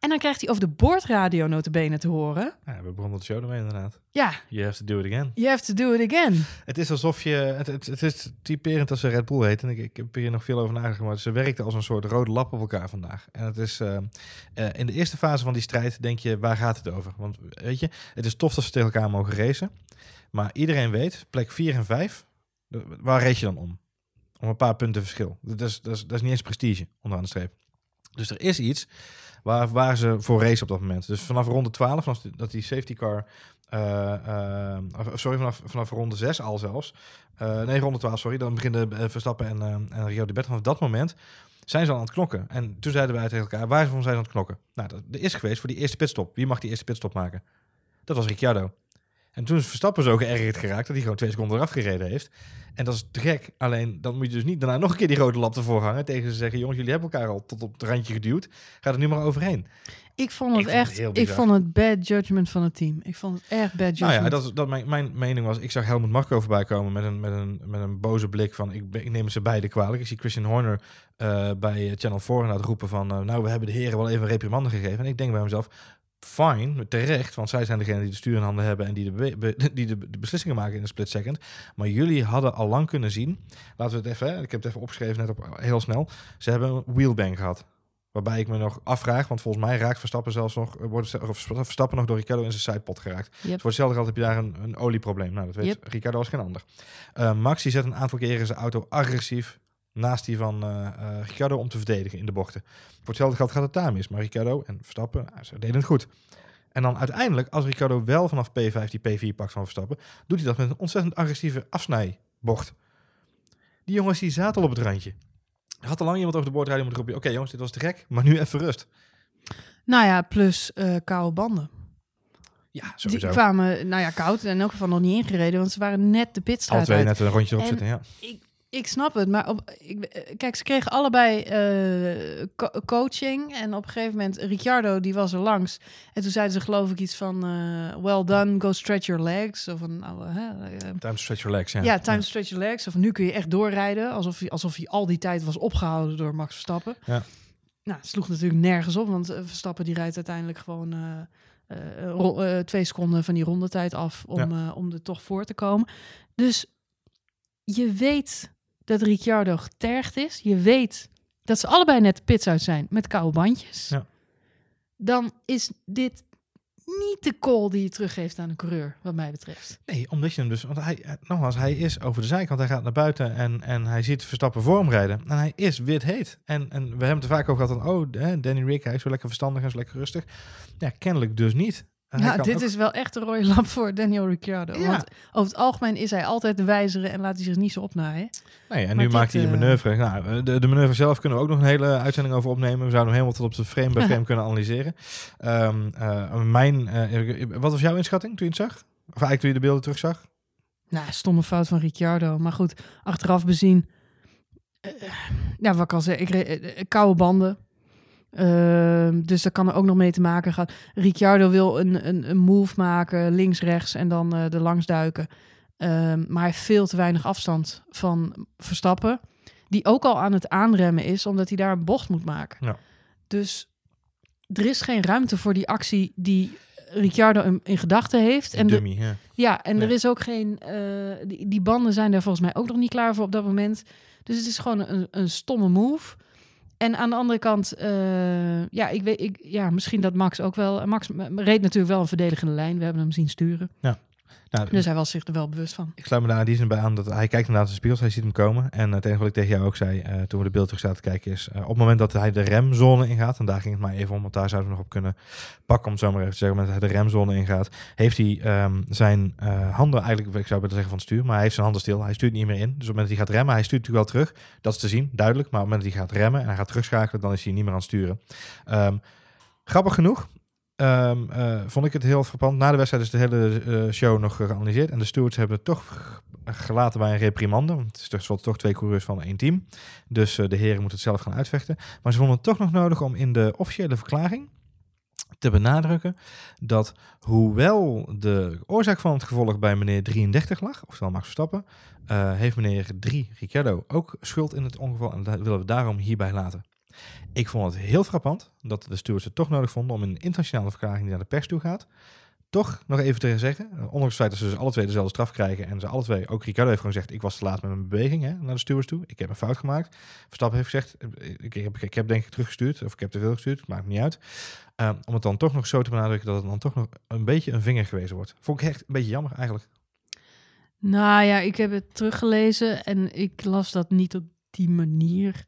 En dan krijgt hij over de boordradio notabene te horen. ja, we begonnen de show ermee inderdaad. Ja, You have to do it again. you have to do it again. Het is alsof je... Het, het, het is typerend als ze Red Bull heet. En ik, ik heb hier nog veel over nagedacht. Maar ze werkten als een soort rode lap op elkaar vandaag. En het is... eh, eh, in de eerste fase van die strijd denk je, waar gaat het over? Want weet je, het is tof dat ze tegen elkaar mogen racen. Maar iedereen weet, plek 4 en 5, waar race je dan om? Om een paar punten verschil. Dat is, dat is, dat is niet eens prestige, onderaan de streep. Dus er is iets waar, waar ze voor race op dat moment. Dus vanaf ronde 12, vanaf dat die safety car... eh, eh, sorry, vanaf, vanaf ronde 6 al zelfs. Eh, nee, ronde 12, sorry. Dan beginnen Verstappen en, en Rio de Bert. Vanaf dat moment zijn ze al aan het knokken. En toen zeiden wij tegen elkaar, waarvan zijn ze aan het knokken? Nou, dat is geweest voor die eerste pitstop. Wie mag die eerste pitstop maken? Dat was Ricciardo. En toen is Verstappen zo geërgerd geraakt dat hij gewoon twee seconden eraf gereden heeft. En dat is te gek. Alleen dan moet je dus niet daarna nog een keer die rode lap ervoor hangen. Tegen ze zeggen, jongens, jullie hebben elkaar al tot op het randje geduwd. Ga er nu maar overheen. Ik vond het Ik vond het echt, heel ik vond het bad judgment van het team. Ik vond het echt bad Nou judgment. ja, dat, dat mijn, mijn mening was. Ik zag Helmut Marko voorbij komen met een, met een, met een boze blik van ik, neem ze beide kwalijk. Ik zie Christian Horner eh, bij Channel 4 aan het roepen van eh, nou we hebben de heren wel even een reprimande gegeven. En ik denk bij mezelf, fine, terecht, want zij zijn degene die de stuur in handen hebben en die, de, be- die de, de beslissingen maken in een split second. Maar jullie hadden al lang kunnen zien, laten we het even, ik heb het even opgeschreven net op heel snel, ze hebben een wheelbang gehad. Waarbij ik me nog afvraag, want volgens mij raakt Verstappen zelfs nog, wordt of Verstappen nog door Ricciardo in zijn sidepot geraakt. Dus voor hetzelfde geld heb je daar een, een olieprobleem. Nou, dat weet Yep. Ricciardo als geen ander. Eh, Max die zet een aantal keren zijn auto agressief naast die van Ricciardo om te verdedigen in de bochten. Voor hetzelfde geld gaat het daar mis. Maar Ricciardo en Verstappen, nou, ze deden het goed. En dan uiteindelijk, als Ricciardo wel vanaf P5 die P4 pakt van Verstappen, doet hij dat met een ontzettend agressieve afsnijbocht. Die jongens die zaten al op het randje. Er had al lang iemand over de boordrijden moeten roepen, oké jongens, dit was te gek, maar nu even rust. Nou ja, plus eh, koude banden. Ja, Die sowieso. kwamen, nou ja, koud en in elk geval nog niet ingereden, want ze waren net de pitstraat twee uit. net een rondje erop En- zitten, ja. Ik snap het, maar op, ik, kijk, ze kregen allebei eh, co- coaching. En op een gegeven moment, Ricciardo, die was er langs. En toen zeiden ze geloof ik iets van, eh, well done, go stretch your legs. Of een, eh, Time to stretch your legs, ja. ja, time to stretch your legs. Of nu kun je echt doorrijden, alsof hij, alsof hij al die tijd was opgehouden door Max Verstappen. Ja. Nou, het sloeg natuurlijk nergens op, want Verstappen die rijdt uiteindelijk gewoon twee seconden van die rondetijd af om, om er toch voor te komen. Dus je weet dat Ricciardo getergd is. Je weet dat ze allebei net de pits uit zijn met koude bandjes. Ja. Dan is dit niet de call die je teruggeeft aan een coureur, wat mij betreft. Nee, omdat je hem dus... Want hij, eh, nogmaals, hij is over de zijkant. Hij gaat naar buiten en, en hij ziet Verstappen voor hem rijden. En hij is wit heet. En, en we hebben het er vaak over gehad van... Oh, Danny Rick, hij is zo lekker verstandig en zo lekker rustig. Ja, kennelijk dus niet. Kan dit ook- is wel echt een rode lamp voor Daniel Ricciardo. Ja. Want over het algemeen is hij altijd de wijzere en laat hij zich niet zo opnaaien. Nee, en maar nu maakt hij een eh, manoeuvre. Nou, de, de manoeuvre zelf kunnen we ook nog een hele uitzending over opnemen. We zouden hem helemaal tot op de frame bij frame kunnen analyseren. Ehm, eh, mijn, eh, wat was jouw inschatting toen je het zag? Of eigenlijk toen je de beelden terugzag? Nou, stomme fout van Ricciardo. Maar goed, achteraf bezien. eh, ja, wat ik al zei, ik eh, eh, koude banden. Ehm, dus dat kan er ook nog mee te maken gaan. Ricciardo wil een, een, een move maken, links-rechts en dan eh er langs duiken. Ehm, maar hij heeft veel te weinig afstand van Verstappen. Die ook al aan het aanremmen is, omdat hij daar een bocht moet maken. Ja. Dus er is geen ruimte voor die actie die Ricciardo in, in gedachten heeft. En de, Dummy, ja. ja, en er is ook geen. eh, die, die banden zijn daar volgens mij ook nog niet klaar voor op dat moment. Dus het is gewoon een, een stomme move. En aan de andere kant, eh, ja, ik weet, ik, ja, misschien dat Max ook wel. Max reed natuurlijk wel een verdedigende lijn. We hebben hem zien sturen. Nou, Dus hij was zich er wel bewust van. Ik sluit me daar in die zin bij aan dat hij kijkt in de spiegels, hij ziet hem komen. En het enige wat ik tegen jou ook zei eh, toen we de beeld terug zaten te kijken is, eh, op het moment dat hij de remzone ingaat, en daar ging het maar even om, want daar zouden we nog op kunnen pakken, om het zo maar even te zeggen, op het moment dat hij de remzone ingaat, heeft hij ehm, zijn eh, handen eigenlijk, ik zou willen zeggen van het stuur, maar hij heeft zijn handen stil, hij stuurt niet meer in. Dus op het moment dat hij gaat remmen, hij stuurt natuurlijk wel terug, dat is te zien, duidelijk, maar op het moment dat hij gaat remmen en hij gaat terugschakelen, dan is hij niet meer aan het sturen. Ehm, grappig genoeg, Ehm, eh, vond ik het heel frappant. Na de wedstrijd is de hele eh, show nog geanalyseerd. En de stewards hebben het toch gelaten bij een reprimande. Want het is tenslotte toch twee coureurs van één team. Dus eh, de heren moeten het zelf gaan uitvechten. Maar ze vonden het toch nog nodig om in de officiële verklaring te benadrukken dat hoewel de oorzaak van het gevolg bij meneer 33 lag, oftewel Max Verstappen, heeft meneer 3 Ricciardo ook schuld in het ongeval en dat willen we daarom hierbij laten. Ik vond het heel frappant dat de stewards het toch nodig vonden om een internationale verklaring die naar de pers toe gaat, toch nog even te zeggen, eh, ondanks het feit dat ze dus alle twee dezelfde straf krijgen en ze alle twee, ook Ricardo heeft gewoon gezegd, ik was te laat met mijn beweging hè, naar de stewards toe, ik heb een fout gemaakt. Verstappen heeft gezegd, eh, ik, ik, heb, ik heb denk ik teruggestuurd, of ik heb te veel gestuurd, maakt niet uit. Eh, om het dan toch nog zo te benadrukken dat het dan toch nog een beetje een vinger gewezen wordt. Vond ik echt een beetje jammer eigenlijk. Nou ja, ik heb het teruggelezen en ik las dat niet op die manier.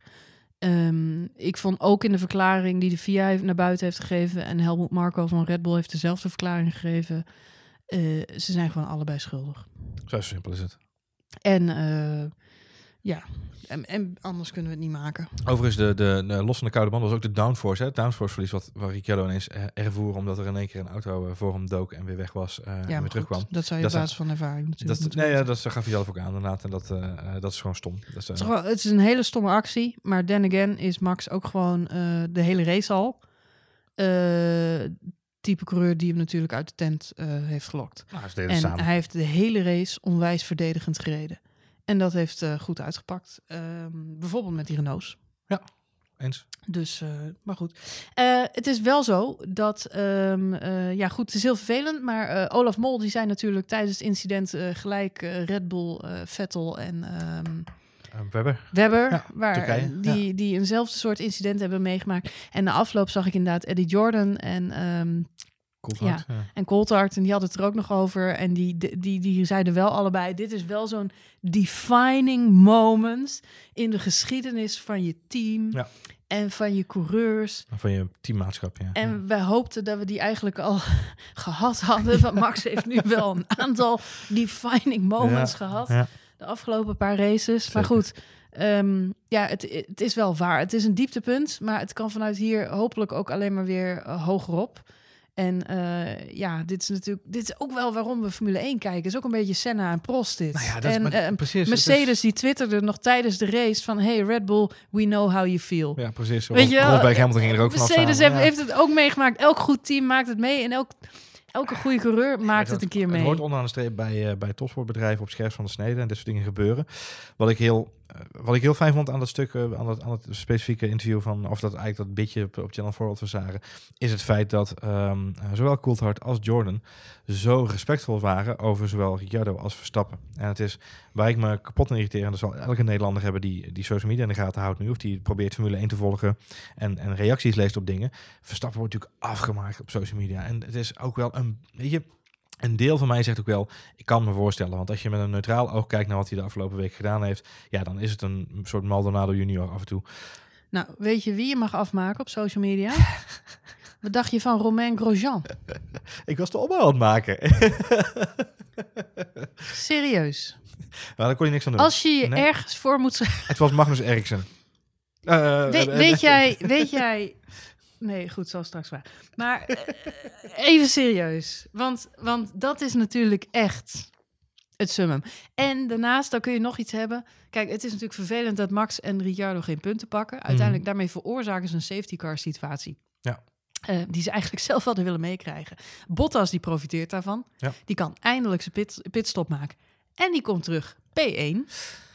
Ehm, ik vond ook in de verklaring die de FIA heeft- naar buiten heeft gegeven en Helmut Marco van Red Bull heeft dezelfde verklaring gegeven. eh, ze zijn gewoon allebei schuldig. Zo simpel is het. En eh, ja, en, en anders kunnen we het niet maken. Overigens, de, de, de los van de koude band was ook de downforce. Hè? Downforce verlies wat, wat Ricciardo ineens eh, ervoer omdat er in één keer een auto eh, voor hem dook en weer weg was eh, en ja, weer maar terugkwam. dat zou je op is- basis van ervaring natuurlijk Dat, nee, ja, dat gaf hij zelf ook aan inderdaad. En dat, dat is gewoon stom. Dat is, Het is, gewoon- het is een hele stomme actie, maar then again is Max ook gewoon de hele race al. type coureur die hem natuurlijk uit de tent heeft gelokt. nou, En hij heeft de hele race onwijs verdedigend gereden. En dat heeft eh, goed uitgepakt. Ehm, bijvoorbeeld met die Renaults. eens. Dus, eh, maar goed. Eh, het is wel zo dat, ehm, eh, ja goed, het is heel vervelend, maar Olaf Mol die zei natuurlijk tijdens het incident gelijk Red Bull, Vettel en Uh, Webber. Webber, Ja, waar, Turkije, die, die eenzelfde soort incident hebben meegemaakt. En na afloop zag ik inderdaad Eddie Jordan en, Coulthard, ja. en Coulthard en die hadden het er ook nog over. En die, die, die, die zeiden wel allebei, dit is wel zo'n defining moment in de geschiedenis van je team Ja. en van je coureurs. Van je teammaatschap, ja. En wij hoopten dat we die eigenlijk al gehad hadden. Want Max heeft nu wel een aantal defining moments Ja, gehad. ja. De afgelopen paar races. Maar goed, ehm, ja, het, het is wel waar. Het is een dieptepunt. Maar het kan vanuit hier hopelijk ook alleen maar weer uh, hogerop. En uh, ja, dit is natuurlijk dit is ook wel waarom we Formule 1 kijken. Het is ook een beetje Senna en Prost dit. Nou ja, dat is en maar- eh, precies, het Mercedes is- die twitterde nog tijdens de race van... Hey Red Bull, we know how you feel. Ja, precies. Weet je Rosberg Hamilton ging er ook Mercedes heeft, Ja. heeft het ook meegemaakt. Elk goed team maakt het mee. En elk, elke goede coureur maakt Het het een keer Het mee. hoort onderaan de streep bij, eh, bij topsportbedrijven op scherp van de snede en dit soort dingen gebeuren. Wat ik heel, eh, wat ik heel fijn vond aan dat stuk, eh, aan, het, aan het specifieke interview van, of dat eigenlijk dat bitje op, op Channel 4 wat we zagen, is het feit dat ehm, eh, zowel Coulthard als Jordan zo respectvol waren over zowel Ricciardo als Verstappen. En het is waar ik me kapot aan irriteer, en dat zal elke Nederlander hebben die, die social media in de gaten houdt nu, of die probeert Formule 1 te volgen en, en reacties leest op dingen. Verstappen wordt natuurlijk afgemaakt op social media. En het is ook wel een, weet je, een deel van mij zegt ook wel, ik kan me voorstellen, want als je met een neutraal oog kijkt naar wat hij de afgelopen week gedaan heeft, ja, dan is het een soort Maldonado junior af en toe. Nou, weet je wie je mag afmaken op social media? Wat dacht je van Romain Grosjean? Ik was de opbouw aan het maken. Serieus. maar daar kon je niks aan doen. Als je je Nee. ergens voor moet... Het was Magnus Eriksen. Eh, weet jij... Weet jij... Nee, goed, zal straks waar. Maar eh, even serieus. Want, want dat is natuurlijk echt het summum. En daarnaast, dan kun je nog iets hebben. Kijk, het is natuurlijk vervelend dat Max en Ricciardo geen punten pakken. Uiteindelijk, daarmee veroorzaken ze een safety car situatie. Ja. Eh, die ze eigenlijk zelf hadden willen meekrijgen. Bottas die profiteert daarvan. Ja. Die kan eindelijk zijn pit, pitstop maken. En die komt terug. P1.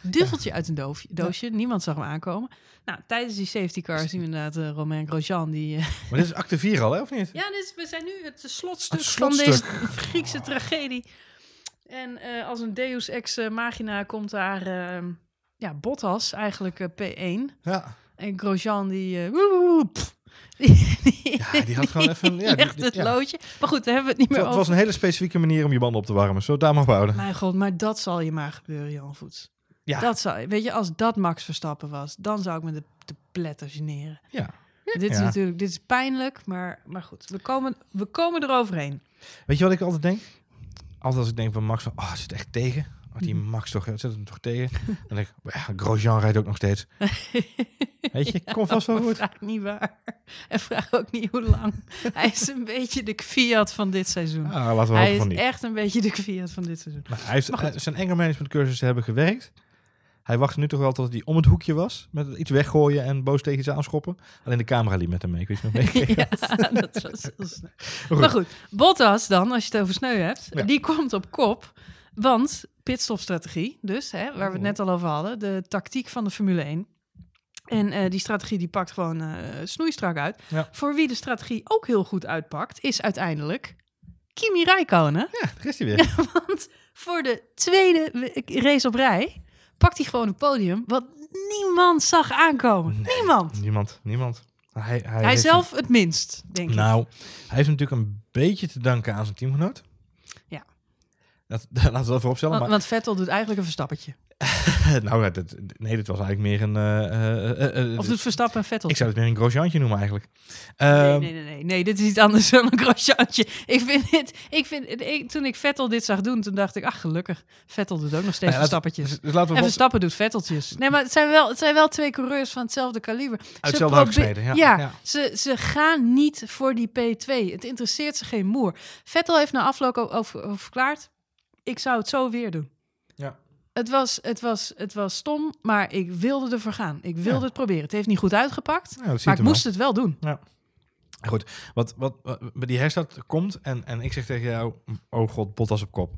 Duffeltje uit een doofje, doosje. Niemand zag hem aankomen. Nou, tijdens die safety car zien we inderdaad uh, Romain Grosjean. Die, uh... Maar dit is acte 4 al, hè, of niet? Ja, dit is, we zijn nu het slotstuk, Het van deze Griekse tragedie. En uh, als een deus ex machina komt daar uh, ja, Bottas eigenlijk uh, P1. Ja. En Grosjean die... woe, pff, Ja, die had gewoon even... Ja, echt het ja. loodje. Maar goed, daar hebben we het niet meer Het over. was een hele specifieke manier om je banden op te warmen. Zo daar maar houden. Mijn god, maar dat zal je maar gebeuren, Jan Voets. Ja. Dat zou, weet je, als dat Max Verstappen was, dan zou ik me de, de pletter generen. Ja. Dit is Ja. natuurlijk, dit is pijnlijk, maar, maar goed, we komen, we komen eroverheen. Weet je wat ik altijd denk? Altijd als ik denk van Max van, oh, zit echt tegen. Die Mhm. Max toch, zit hem toch tegen? Denk ik, ja, Grosjean rijdt ook nog steeds. Weet je, kom vast wel goed. Vraag niet waar. En vraag ook niet hoe lang. Hij is een beetje de Fiat van dit seizoen. Ah, laten we hij is niet. echt een beetje de Fiat van dit seizoen. Maar hij heeft Maar goed. eh, zijn anger management cursussen hebben gewerkt. Hij wachtte nu toch wel tot hij om het hoekje was. Met iets weggooien en boos tegen iets aanschoppen. Alleen de camera liep met hem mee. Ik weet ja, hebt. dat was heel snel. goed. Maar goed, Bottas dan, als je het over sneu hebt, Ja. die komt op kop. Want pitstopstrategie, dus, hè, waar we het net al over hadden, de tactiek van de Formule 1. En eh, die strategie die pakt gewoon eh, snoeistrak uit. Ja. Voor wie de strategie ook heel goed uitpakt, is uiteindelijk Kimi Räikkönen. Ja, daar is hij weer. Want voor de tweede we- race op rij pakt hij gewoon een podium wat niemand zag aankomen. Niemand. Niemand, niemand. Hij, hij, Hij zelf het minst, denk ik. Nou, hij heeft natuurlijk een beetje te danken aan zijn teamgenoot. Dat, laten we dat vooropstellen. Want, want Vettel doet eigenlijk een verstappertje. Maar, nou, dat, nee, dit was eigenlijk meer een... eh, eh, eh, Of doet Verstappen een Vettel? ik zou het meer een Grosjeantje noemen eigenlijk. Nee, Ehm, nee, nee, nee, nee, dit is iets anders dan een croissantje. Ik vind dit, ik vind, ik, toen ik Vettel dit zag doen, toen dacht ik, ach gelukkig, Vettel doet ook nog steeds nou ja, verstappertjes. Dus, dus laten we En Verstappen doet Vetteltjes. Nee, maar het zijn wel, het zijn wel twee coureurs van hetzelfde kaliber. Ze hetzelfde gesneden, ja. Ja, Ja. Ze, ze gaan niet voor die P2. Het interesseert ze geen moer. Vettel heeft na afloop ook over, over verklaard, ik zou het zo weer doen. Ja. Het was, het, was, het was stom, maar ik wilde ervoor gaan. Ik wilde Ja. het proberen. Het heeft niet goed uitgepakt, ziet maar ik moest het wel doen. Goed, wat, wat, wat bij die herstart komt en, en ik zeg tegen jou, oh god, Bottas op kop.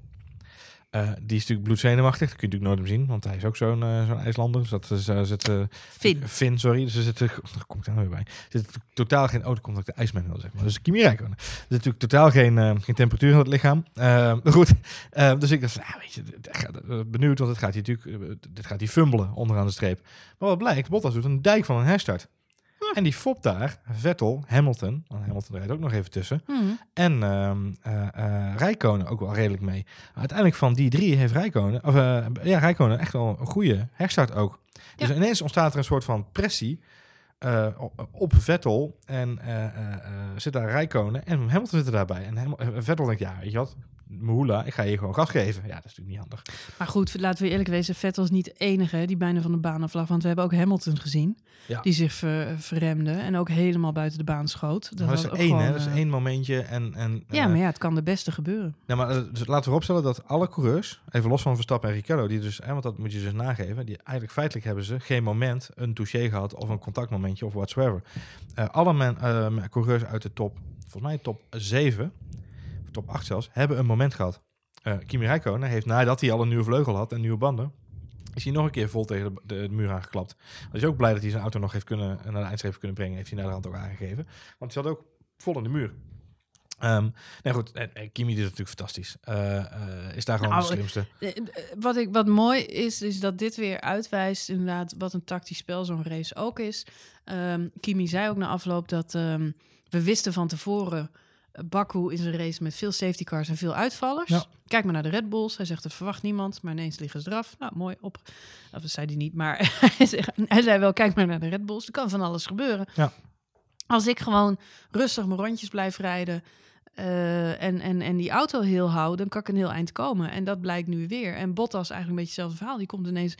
Eh, die is natuurlijk bloedzenuwachtig. Dat kun je natuurlijk nooit hem zien, want hij is ook zo'n eh, zo'n IJslander. Dus dat is, uh, zit, uh, Finn. Finn, sorry. Dus er zit, er komt er nou weer bij. Er zit totaal geen, oh, dan komt ook de IJsman wel, zeg maar. Dus Kimi Räikkönen. Er zit natuurlijk totaal geen, geen temperatuur in het lichaam. goed, dus ik dacht, nou, weet je, benieuwd, want het gaat hier natuurlijk, dit gaat hij fumbelen onderaan de streep. Maar wat blijkt, Bottas doet een dijk van een herstart. En die fopt daar Vettel, Hamilton, want Hamilton rijdt ook nog even tussen, Hmm. en uh, uh, Rijkonen ook wel redelijk mee. Uiteindelijk van die drie heeft Rijkonen, of uh, ja, Rijkonen echt wel een goede herstart ook. Dus ineens ontstaat er een soort van pressie uh, op Vettel en zit daar Rijkonen en Hamilton zit er daarbij. En Ham Vettel denkt, ja, weet je wat, Mahula, ik ga je gewoon gas geven. Ja, dat is natuurlijk niet handig. Maar goed, laten we eerlijk wezen, Vettel is niet de enige die bijna van de baan aflag. Want we hebben ook Hamilton gezien, ja. die zich ver, verremde en ook helemaal buiten de baan schoot. Dat, dat is één, gewoon, hè? Dat is één momentje. En, en, ja, uh, maar ja, het kan de beste gebeuren. Ja, maar dus laten we opstellen dat alle coureurs, even los van Verstappen en Ricciardo, die dus, hè, want dat moet je dus nageven, die eigenlijk feitelijk hebben ze geen moment een touché gehad of een contactmomentje of whatsoever. Uh, alle men, uh, coureurs uit de top, volgens mij top 7, top 8 zelfs, hebben een moment gehad. Uh, Kimi Räikkönen heeft nadat hij al een nieuwe vleugel had en nieuwe banden, is hij nog een keer vol tegen de, de, de muur aangeklapt. Hij is ook blij dat hij zijn auto nog heeft kunnen naar de eindstreep kunnen brengen, heeft hij naar de hand ook aangegeven. Want hij zat ook vol in de muur. Um, nee, goed, en, en Kimi doet het natuurlijk fantastisch. Uh, uh, is daar gewoon nou, de slimste. Wat, ik, wat mooi is, is dat dit weer uitwijst inderdaad wat een tactisch spel zo'n race ook is. Um, Kimi zei ook na afloop dat um, we wisten van tevoren Baku is een race met veel safety cars en veel uitvallers. Ja. Kijk maar naar de Red Bulls. Hij zegt, er verwacht niemand, maar ineens liggen ze eraf. Nou, mooi op. Of dat zei hij niet, maar hij, zegt, hij zei wel, kijk maar naar de Red Bulls. Er kan van alles gebeuren. Ja. Als ik gewoon rustig mijn rondjes blijf rijden uh, en, en, en die auto heel hou, dan kan ik een heel eind komen. En dat blijkt nu weer. En Bottas eigenlijk een beetje hetzelfde verhaal. Die komt ineens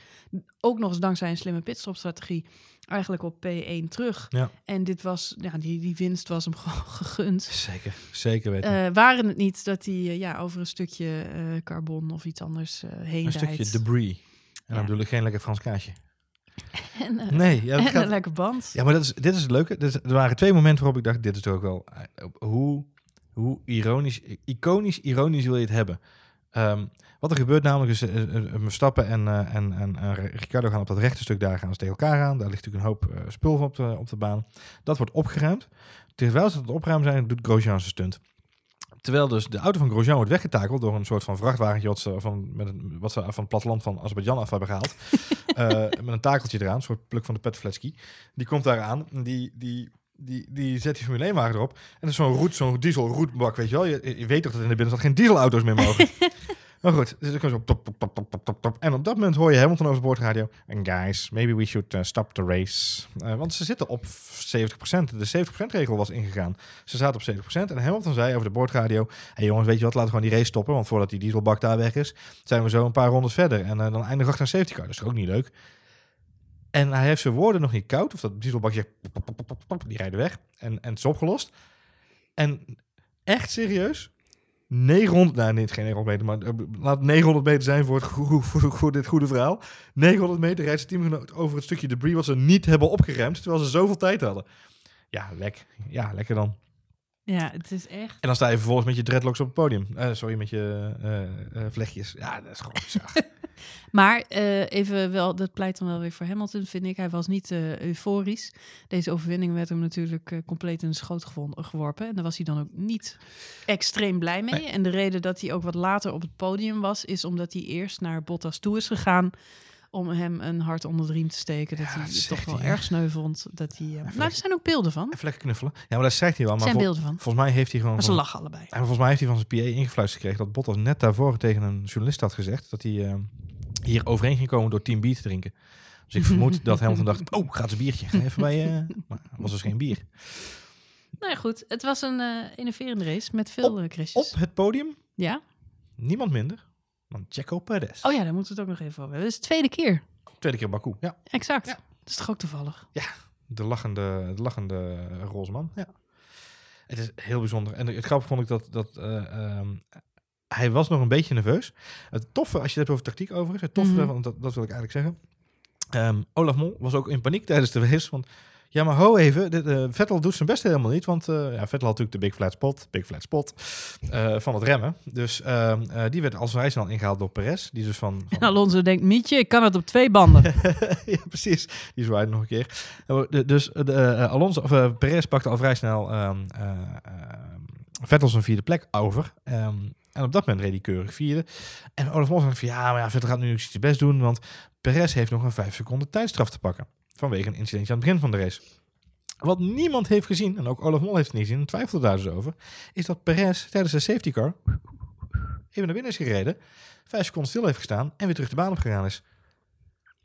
ook nog eens dankzij een slimme pitstopstrategie eigenlijk op P1 terug. Ja. En dit was, ja, die, die winst was hem gewoon gegund. Zeker, zeker weten. Uh, waren het niet dat hij uh, ja, over een stukje carbon of iets anders heen Een rijdt. stukje debris. En Ja. dan bedoel ik geen lekker Frans kaasje. En, eh, Nee, ja, dat en gaat- een lekker band. Ja, maar dat is, dit is het leuke. Er waren twee momenten waarop ik dacht, dit is toch ook wel... eh, hoe, hoe ironisch, iconisch ironisch wil je het hebben? Ehm, wat er gebeurt namelijk is, eh, Verstappen en, en, en Ricciardo gaan op dat rechte stuk daar gaan ze tegen elkaar aan. Daar ligt natuurlijk een hoop spul op de, op de baan. Dat wordt opgeruimd. Terwijl ze het opruimen zijn, doet Grosjean zijn stunt. Terwijl dus de auto van Grosjean wordt weggetakeld door een soort van vrachtwagentje wat ze van, met een, wat ze van het platteland van Azerbeidzjan af hebben gehaald. Eh, met een takeltje eraan, een soort pluk van de petfletsky. Die komt daar aan die, die, die, die zet die Formule 1 wagen erop. En dat is zo'n roet, zo'n diesel roetbak, weet je wel. Je, je weet toch dat in de binnenstad geen dieselauto's meer mogen. maar goed, dus zo top, top, top, top, top. En op dat moment hoor je Hamilton over de boordradio. And guys, maybe we should uh, stop the race. Uh, want ze zitten op 70%. De 70% regel was ingegaan. Ze zaten op 70%. En Hamilton zei over de boordradio... hey jongens, weet je wat, laten we gewoon die race stoppen. Want voordat die dieselbak daar weg is... zijn we zo een paar rondes verder. En uh, dan eindigen we achter een safety car. Dat is ook niet leuk? En hij heeft zijn woorden nog niet koud. Of dat dieselbakje zegt... die rijden weg. En, en het is opgelost. En echt serieus... 900, nou niet geen 900 meter, maar uh, laat 900 meter zijn voor, het voor, voor dit goede verhaal. 900 meter rijdt zijn teamgenoot over het stukje debris wat ze niet hebben opgeremd, terwijl ze zoveel tijd hadden. Ja, lek, ja lekker dan. Ja, het is echt... En dan sta je vervolgens met je dreadlocks op het podium. Eh, sorry, met je eh, eh, vlechtjes. Ja, dat is gewoon bizar. Maar eh, even wel, dat pleit dan wel weer voor Hamilton, vind ik. Hij was niet eh, euforisch. Deze overwinning werd hem natuurlijk eh, compleet in de schoot geworpen. En daar was hij dan ook niet extreem blij mee. Nee. En de reden dat hij ook wat later op het podium was, is omdat hij eerst naar Bottas toe is gegaan om hem een hart onder de riem te steken. Dat Ja, hij dat het toch wel hij, erg sneu vond. Dat hij, eh, nou, er zijn ook beelden van. Even lekker knuffelen. Ja, maar dat zegt hij wel. Er Maar zijn vol- beelden van. volgens mij heeft hij gewoon... Maar ze van- lachen allebei. En volgens mij heeft hij van zijn PA ingefluisterd gekregen dat Bottas net daarvoor tegen een journalist had gezegd dat hij eh, hier overheen ging komen door Team B te drinken. Dus ik vermoed dat Hamilton dacht, oh, gaat een biertje. Ga even bij, eh maar het was dus geen bier. Nou ja, goed. Het was een eh innoverende race met veel eh, crashes. Op het podium, Ja? niemand minder dan Checo Perez. Oh ja, daar moeten we het ook nog even over hebben. Dat is de tweede keer. Tweede keer Baku. Ja, Exact. Ja. Dat is toch ook toevallig? de lachende, de lachende roze man. Ja. Het is heel bijzonder. En het grappige vond ik dat, dat eh, ehm, hij was nog een beetje nerveus. Het toffe, als je het hebt over tactiek over is, het toffe, Mhm. daarvan, dat, dat wil ik eigenlijk zeggen. Ehm, Olaf Mol was ook in paniek tijdens de race, want Ja, maar ho even. Dit, eh, Vettel doet zijn best helemaal niet. Want eh, ja, Vettel had natuurlijk de Big Flat Spot, Big Flat Spot eh, van het remmen. Dus ehm, eh, die werd als vrij snel ingehaald door Perez. Die dus van... Alonso denkt, Mietje, ik kan het op twee banden. ja, precies. Die zwaaide nog een keer. Dus de, Alonso, of, Perez pakte al vrij snel ehm, eh, ehm, Vettel zijn vierde plek over. En op dat moment reed hij keurig vierde. En Olaf Mol zei van ja, maar ja, Vettel gaat nu iets zijn best doen. Want Perez heeft nog een vijf seconden tijdstraf te pakken. Vanwege een incidentje aan het begin van de race. Wat niemand heeft gezien, en ook Olaf Mol heeft het niet gezien, en twijfelde daar dus over, is dat Perez tijdens de safety car even naar binnen is gereden, vijf seconden stil heeft gestaan en weer terug de baan op gegaan is.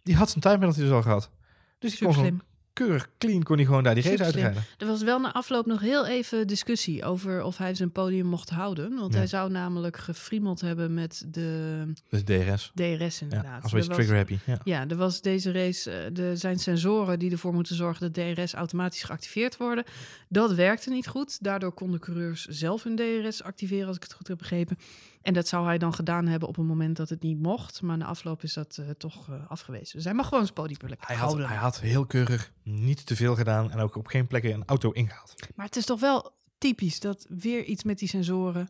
Die had zijn time penalty dus al gehad. Dus die Super kon slim. Keurig clean kon hij gewoon daar die race uitrijden. Er was wel na afloop nog heel even discussie over of hij zijn podium mocht houden. Want Ja. hij zou namelijk gefriemeld hebben met de Dus DRS. DRS Ja, inderdaad. als een beetje Er was- trigger happy. Ja. Ja, er was deze race, eh, er zijn sensoren die ervoor moeten zorgen dat DRS automatisch geactiveerd worden. Dat werkte niet goed. Daardoor konden coureurs zelf hun DRS activeren, als ik het goed heb begrepen. En dat zou hij dan gedaan hebben op een moment dat het niet mocht. Maar na afloop is dat eh, toch eh, afgewezen. Dus hij mag gewoon zijn podiumplek Hij, had, houden. hij had heel keurig niet te veel gedaan en ook op geen plekken een auto ingehaald. Maar het is toch wel typisch dat weer iets met die sensoren,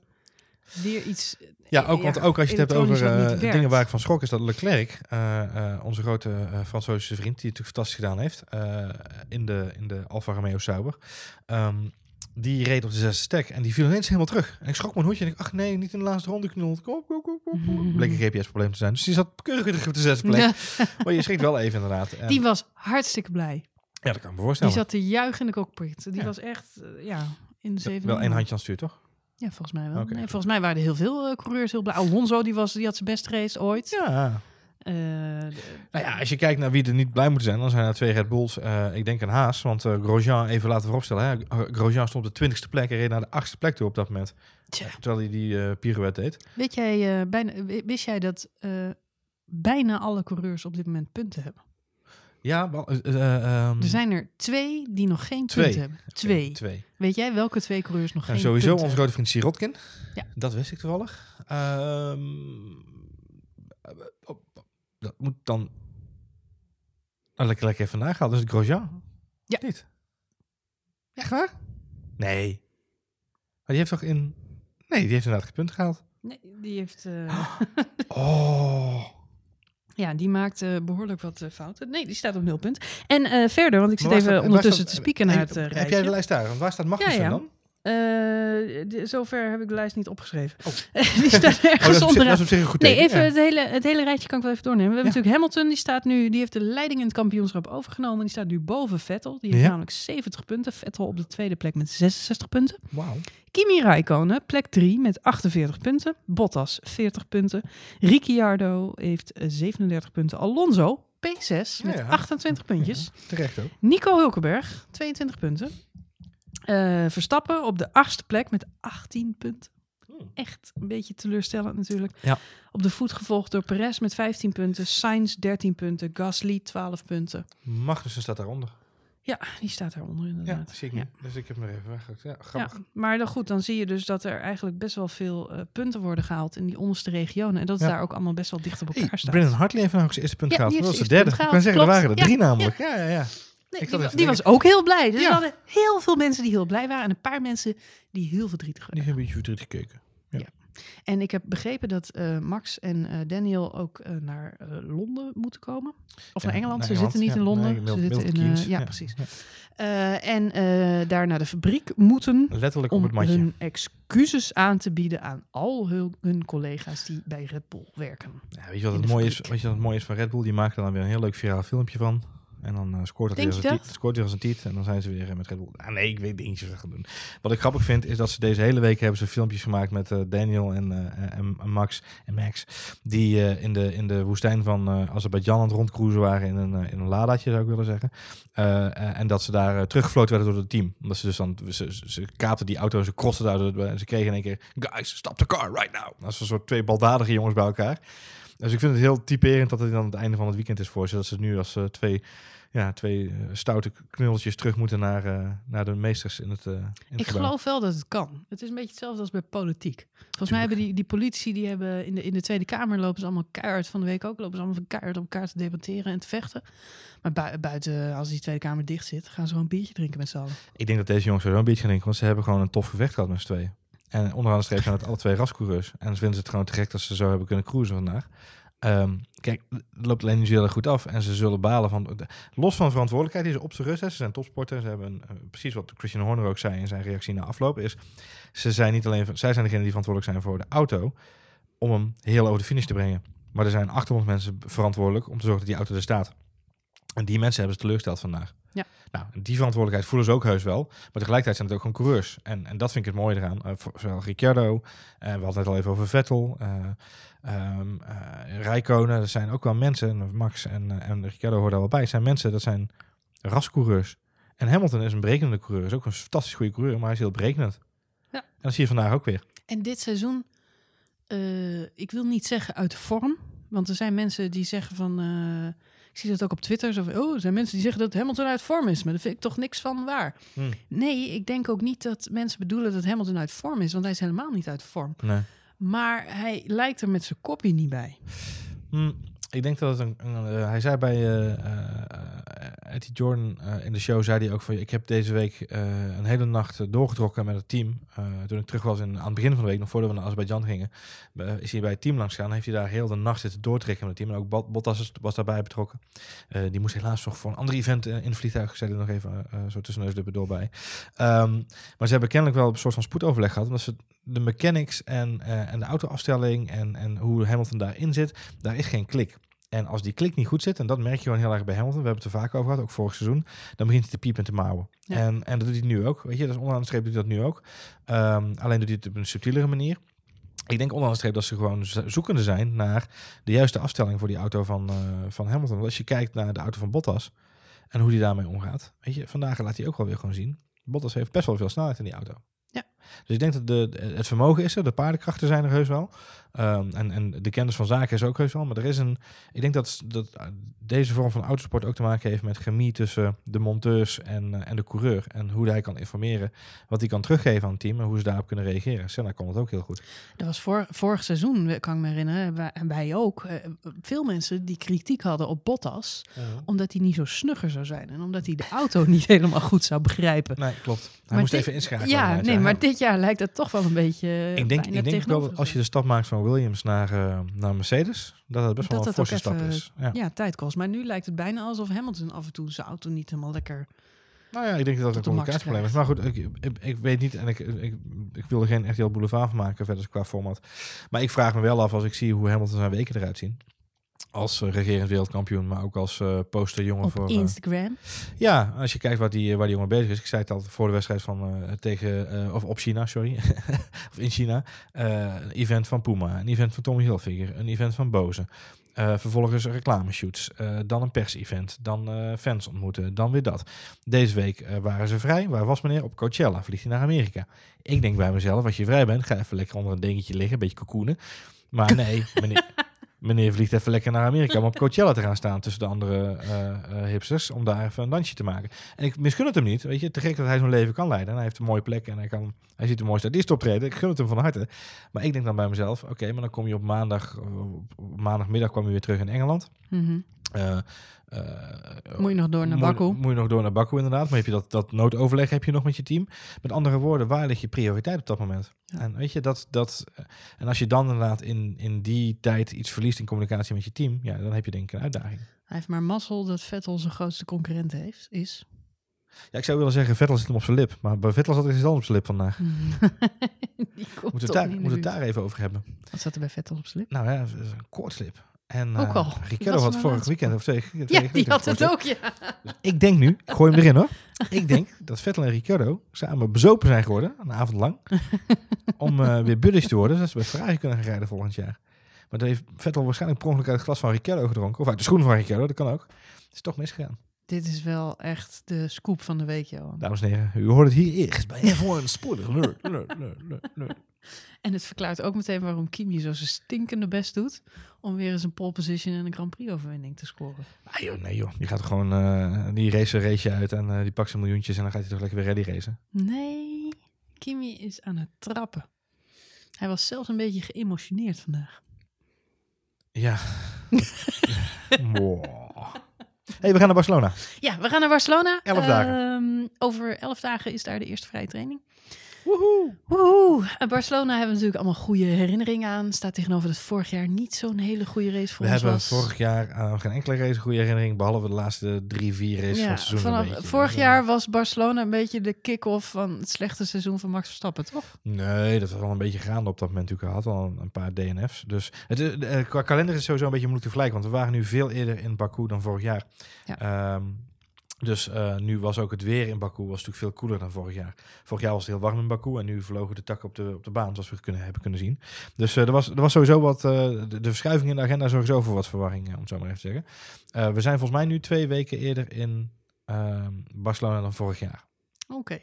weer iets... Ja, ook, want ook als je het hebt over eh, werkt. dingen waar ik van schrok, is dat Leclerc, eh, eh, onze grote eh Franse vriend, die het natuurlijk fantastisch gedaan heeft eh, in, de, in de Alfa Romeo Sauber, ehm, die reed op de zesde stack en die viel ineens helemaal terug. En ik schrok mijn hoedje en ik ach nee, niet in de laatste ronde knult. Kom, kom, kom, kom, kom. Bleek een GPS-probleem te zijn. Dus die zat keurig terug op de zesde plek. Ja, Maar je schrikt wel even inderdaad. En- die was hartstikke blij. ja, dat kan ik me Die voorstellen. zat te juichen in de cockpit. Die Ja. was echt, eh, ja, in de zeven. wel één handje aan het stuur, toch? Ja, volgens mij wel. Nee, volgens mij waren er heel veel eh, coureurs heel blij. Alonso, die, was, die had zijn best race ooit. Ja. Eh, Nou ja, als je kijkt naar wie er niet blij moeten zijn, dan zijn er twee Red Bulls. Eh, ik denk aan Haas, want eh, Grosjean, even laten vooropstellen. Hè. Grosjean stond op de twintigste plek en reed naar de achtste plek toe op dat moment. tja. Terwijl hij die pirouette deed. Weet jij, bijna, wi- wist jij dat bijna alle coureurs op dit moment punten hebben? Ja, wel, eh, eh, ehm, Er zijn er twee die nog geen Twee. punten hebben. Twee. Twee. Weet jij welke twee coureurs nog En geen sowieso punten onze grote vriend Sirotkin. Ja. Dat wist ik toevallig. Ehm, eh, dat moet dan... Oh, lekker, lekker even nagaan. Dat is het Grosjean. Ja. Niet? Echt waar? Nee. Maar die heeft toch in... Nee, die heeft inderdaad geen punt gehaald. Nee, die heeft... eh, Oh. ja, die maakt eh, behoorlijk wat eh, fouten. Nee, die staat op nul punt. En eh, verder, want ik zit even staat- ondertussen staat- te spieken naar het Heb jij de lijst daar? Want waar staat Magnussen Ja, ja. dan? Eh, de- zover heb ik de lijst niet opgeschreven. Oh. die staat Oh, dat, ergens dat onderaan. is op zich een goed Nee, even Ja. het, hele, het hele rijtje kan ik wel even doornemen. We hebben Ja. natuurlijk Hamilton, die staat nu, die heeft de leiding in het kampioenschap overgenomen. Die staat nu boven Vettel. Die heeft Ja. namelijk 70 punten. Vettel op de tweede plek met 66 punten. Wauw. Kimi Räikkönen, plek 3 met 48 punten. Bottas 40 punten. Ricciardo heeft eh, 37 punten. Alonso P6 met Ja, ja. 28 puntjes. Terecht ook. Nico Hulkenberg 22 punten. Eh, Verstappen op de achtste plek met 18 punten. Hmm. Echt een beetje teleurstellend natuurlijk. Ja. Op de voet gevolgd door Perez met 15 punten. Sainz 13 punten. Gasly 12 punten. Magnussen staat daaronder. Ja, die staat daaronder Ja, inderdaad. dat zie ik Ja. niet. Dus ik heb hem er even weggegooid. Ja, Ja, maar dan goed, dan zie je dus dat er eigenlijk best wel veel eh, punten worden gehaald in die onderste regionen. En dat het Ja. daar ook allemaal best wel dicht op elkaar Hey, staat. Brennan Hartley heeft nou ook zijn eerste punt Ja, gehaald. Dat was de derde. Ik kan zeggen, er waren er drie Ja. namelijk. Ja, ja, ja. Nee, die, die was ook heel blij. Dus Ja. er hadden heel veel mensen die heel blij waren. En een paar mensen die heel verdrietig Die waren. hebben een beetje verdrietig gekeken. En ik heb begrepen dat eh, Max en eh, Daniel ook eh, naar Londen moeten komen. Of Ja, naar Engeland. naar Ze Engeland, zitten niet ja. in Londen. Nee, Ze zitten in... Ja, ja. precies. Ja. En daar naar de fabriek moeten Letterlijk op om het matje. hun excuses aan te bieden aan al hun, hun collega's die bij Red Bull werken. Ja, weet je wat het mooie is? Weet je wat het mooie is van Red Bull? Die maken er dan weer een heel leuk viraal filmpje van. En dan eh, scoort weer als een tiet. Scoort weer als een tiet. En dan zijn ze weer eh, met Red Bull. Ah, nee, ik weet niet wat ze gaan doen. Wat ik grappig vind, is dat ze deze hele week hebben ze filmpjes gemaakt met eh, Daniel en, en, Max en Max. Die in, de, in de woestijn van Azerbeidzjan aan het rondcruisen waren in een, in een ladaatje, zou ik willen zeggen. En dat ze daar teruggefloten werden door het team. Omdat ze dus dan, ze, ze, ze kaapten die auto en ze crosten daar. En ze kregen in één keer, guys, stop the car right now. Dat is een soort twee baldadige jongens bij elkaar. Dus ik vind het heel typerend dat het dan het einde van het weekend is voor ze. Dat ze nu als eh, twee ja, twee eh, stoute knulletjes terug moeten naar, eh, naar de meesters in het, in het Ik gebouw. geloof wel dat het kan. Het is een beetje hetzelfde als bij politiek. Volgens mij hebben die, die politici die hebben in de, in de Tweede Kamer lopen ze allemaal keihard van de week ook lopen ze allemaal van keihard op elkaar te debatteren en te vechten. Maar bui- buiten, als die Tweede Kamer dicht zit, gaan ze gewoon een biertje drinken met z'n allen. Ik denk dat deze jongens sowieso een beetje gaan denken, want ze hebben gewoon een tof gevecht gehad met z'n tweeën. En onderaan de streep zijn het alle twee rascoureurs. En ze vinden het gewoon te gek dat ze zo hebben kunnen cruisen vandaag. Ehm, kijk, het loopt alleen niet heel goed af. En ze zullen balen van... de- los van verantwoordelijkheid die ze op zijn rust hebben. Ze zijn topsporters. Ze hebben eh, precies wat Christian Horner ook zei in zijn reactie na afloop. Is, ze zijn niet alleen... Zij zijn degene die verantwoordelijk zijn voor de auto. Om hem heel over de finish te brengen. Maar er zijn 800 mensen verantwoordelijk om te zorgen dat die auto er staat. En die mensen hebben ze teleurgesteld vandaag. Ja. Nou, die verantwoordelijkheid voelen ze ook heus wel. Maar tegelijkertijd zijn het ook gewoon coureurs. En, en dat vind ik het mooie eraan. Voor, zowel Ricciardo, eh, we hadden het al even over Vettel, eh ehm eh, Rijkonen. Dat zijn ook wel mensen, Max en, en Ricciardo horen daar wel bij. zijn mensen, dat zijn rascoureurs. En Hamilton is een berekenende coureur. Is ook een fantastisch goede coureur, maar hij is heel berekenend. Ja. En dat zie je vandaag ook weer. En dit seizoen, ik wil niet zeggen uit vorm, want er zijn mensen die zeggen van, ik zie dat ook op Twitter, zo van, oh, er zijn mensen die zeggen dat Hamilton uit vorm is, maar daar vind ik toch niks van waar. Hmm. Nee, ik denk ook niet dat mensen bedoelen dat Hamilton uit vorm is, want hij is helemaal niet uit vorm. Nee. Maar hij lijkt er met zijn kopje niet bij. Hm, ik denk dat het een. een, eh, hij zei bij eh eh, Eddie Jordan eh, in de show, zei hij ook van, ik heb deze week eh, een hele nacht doorgetrokken met het team. Eh, toen ik terug was in, aan het begin van de week, nog voordat we naar Azerbeidzjan gingen, is hij bij het team langs gegaan. Heeft hij daar heel de nacht zitten doortrekken met het team. En ook Bot- Bottas was daarbij betrokken. Die moest helaas nog voor een ander event in het vliegtuig. Zei nog even zo tussen neus door bij. Ehm, maar ze hebben kennelijk wel een soort van spoedoverleg gehad. Omdat ze de mechanics en, en de autoafstelling en, en hoe Hamilton daarin zit, daar is geen klik. En als die klik niet goed zit, en dat merk je gewoon heel erg bij Hamilton, we hebben het er vaak over gehad, ook vorig seizoen, dan begint hij te piepen en te mouwen. Ja. En, en dat doet hij nu ook, weet je, dus onderaan de streep doet hij dat nu ook. Ehm, alleen doet hij het op een subtielere manier. Ik denk onderaan de streep dat ze gewoon zo- zoekende zijn naar de juiste afstelling voor die auto van, eh, van Hamilton. Want als je kijkt naar de auto van Bottas en hoe die daarmee omgaat, weet je, vandaag laat hij ook wel weer gewoon zien. Bottas heeft best wel veel snelheid in die auto. Ja. Dus ik denk dat de- het vermogen is er, de paardenkrachten zijn er heus wel. Ehm, en, en de kennis van zaken is ook heus wel. Maar er is een. Ik denk dat, dat eh, deze vorm van autosport ook te maken heeft met chemie tussen de monteurs en, eh, en de coureur. En hoe hij kan informeren, wat hij kan teruggeven aan het team en hoe ze daarop kunnen reageren. Senna kon het ook heel goed. Dat was vor, vorig seizoen, kan ik me herinneren, en wij ook, eh, veel mensen die kritiek hadden op Bottas, omdat hij niet zo snugger zou zijn en omdat hij de auto niet helemaal goed zou begrijpen. Nee, klopt. Hij Maar moest dit- even inschakelen. Ja, nee, maar dit jaar lijkt het toch wel een beetje. ik denk, ik denk wel dat als je de stap maakt van Williams naar, eh, naar Mercedes, dat het best wel Dat een forse stap even- is. Ja. ja, tijd kost. Maar nu lijkt het bijna alsof Hamilton af en toe zijn auto niet helemaal lekker. Nou ja, ik denk dat dat een communicatieprobleem is. Maar goed, ik, ik, ik weet niet en ik, ik, ik wil er geen echt heel boulevard van maken verder qua format. Maar ik vraag me wel af als ik zie hoe Hamilton zijn weken eruit zien. Als eh, regerend wereldkampioen, maar ook als eh posterjongen Op voor... eh, Instagram. ja, als je kijkt waar die, waar die jongen bezig is. Ik zei het al voor de wedstrijd van tegen, of op China, sorry. of in China. Een event van Puma, een event van Tommy Hilfiger, een event van Bose. Eh, vervolgens reclameshoots, dan een pers-event, dan fans ontmoeten, dan weer dat. Deze week waren ze vrij. Waar was meneer? Op Coachella. Vliegt hij naar Amerika. Ik denk bij mezelf, als je vrij bent, ga even lekker onder een dingetje liggen, een beetje cocoonen. Maar nee, meneer, meneer vliegt even lekker naar Amerika om op Coachella te gaan staan tussen de andere eh, hipsters, om daar even een dansje te maken. En ik misgun het hem niet, weet je, te gek dat hij zo'n leven kan leiden. En hij heeft een mooie plek en hij, kan, hij ziet de mooiste artiest optreden. Ik gun het hem van harte. Maar ik denk dan bij mezelf, oké, maar dan kom je op maandag, eh, op maandagmiddag kwam je weer terug in Engeland. Eh, Moet je nog door naar moet- Baku? Moet je nog door naar Baku inderdaad. Maar heb je dat, dat noodoverleg heb je nog met je team. Met andere woorden, waar ligt je prioriteit op dat moment? Ja. En weet je, dat, dat, eh, en als je dan inderdaad in, in die tijd iets verliest in communicatie met je team, ja, dan heb je denk ik een uitdaging. Hij heeft maar mazzel dat Vettel zijn grootste concurrent heeft, is. Ja, ik zou willen zeggen, Vettel zit hem op zijn lip. Maar bij Vettel zat er iets anders op zijn lip vandaag. Moeten we daar, we het daar even over hebben. Wat zat er bij Vettel op zijn lip? Nou ja, een koortslip. En Ook eh, al. Was had vorig weekend of twee, twee Ja, die had het ook, ja. Dus ik denk nu, ik gooi hem erin hoor. Ik denk dat Vettel en Ricciardo samen bezopen zijn geworden, een avond lang, om eh, weer buddies te worden, zodat ze bij Ferrari kunnen gaan rijden volgend jaar. Maar dan heeft Vettel waarschijnlijk per ongeluk uit het glas van Ricciardo gedronken, of uit de schoen van Ricciardo, dat kan ook. Het is toch misgegaan. Dit is wel echt de scoop van de week, Johan. Dames en heren, u hoort het hier eerst bij F1 Spoiler. En het verklaart ook meteen waarom Kimi zo zijn stinkende best doet om weer eens een pole position en een Grand Prix overwinning te scoren. Ah, joh, nee joh, die gaat gewoon eh, die race een raceje uit en eh, die pakt zijn miljoentjes en dan gaat hij toch lekker weer rally racen. Nee, Kimi is aan het trappen. Hij was zelfs een beetje geëmotioneerd vandaag. Ja. wow. hey, we gaan naar Barcelona. Ja, we gaan naar Barcelona. Elf dagen. Ehm, over elf dagen is daar de eerste vrije training. Woehoe. Woehoe. Uh, Barcelona hebben we natuurlijk allemaal goede herinneringen aan. Staat tegenover dat vorig jaar niet zo'n hele goede race voor We ons hebben was. vorig jaar aan geen enkele race goede herinnering, behalve de laatste drie, vier races van het seizoen. vanaf beetje. vorig Dus, jaar was Barcelona een beetje de kick-off van het slechte seizoen van Max Verstappen, toch? Nee, dat was al een beetje gaande op dat moment natuurlijk gehad. Al een, een paar DNF's. Dus het, eh, eh, qua kalender is het sowieso een beetje moeilijk te vergelijken. Want we waren nu veel eerder in Baku dan vorig jaar. Ja. Ehm, dus eh, nu was ook het weer in Baku was natuurlijk veel koeler dan vorig jaar. Vorig jaar was het heel warm in Baku en nu vlogen de takken op de, op de baan, zoals we kunnen, hebben kunnen zien. Dus eh, er, was, er was sowieso wat, eh, de, verschuiving in de agenda zorgde voor wat verwarring, om het zo maar even te zeggen. We zijn volgens mij nu twee weken eerder in ehm, Barcelona dan vorig jaar. Oké.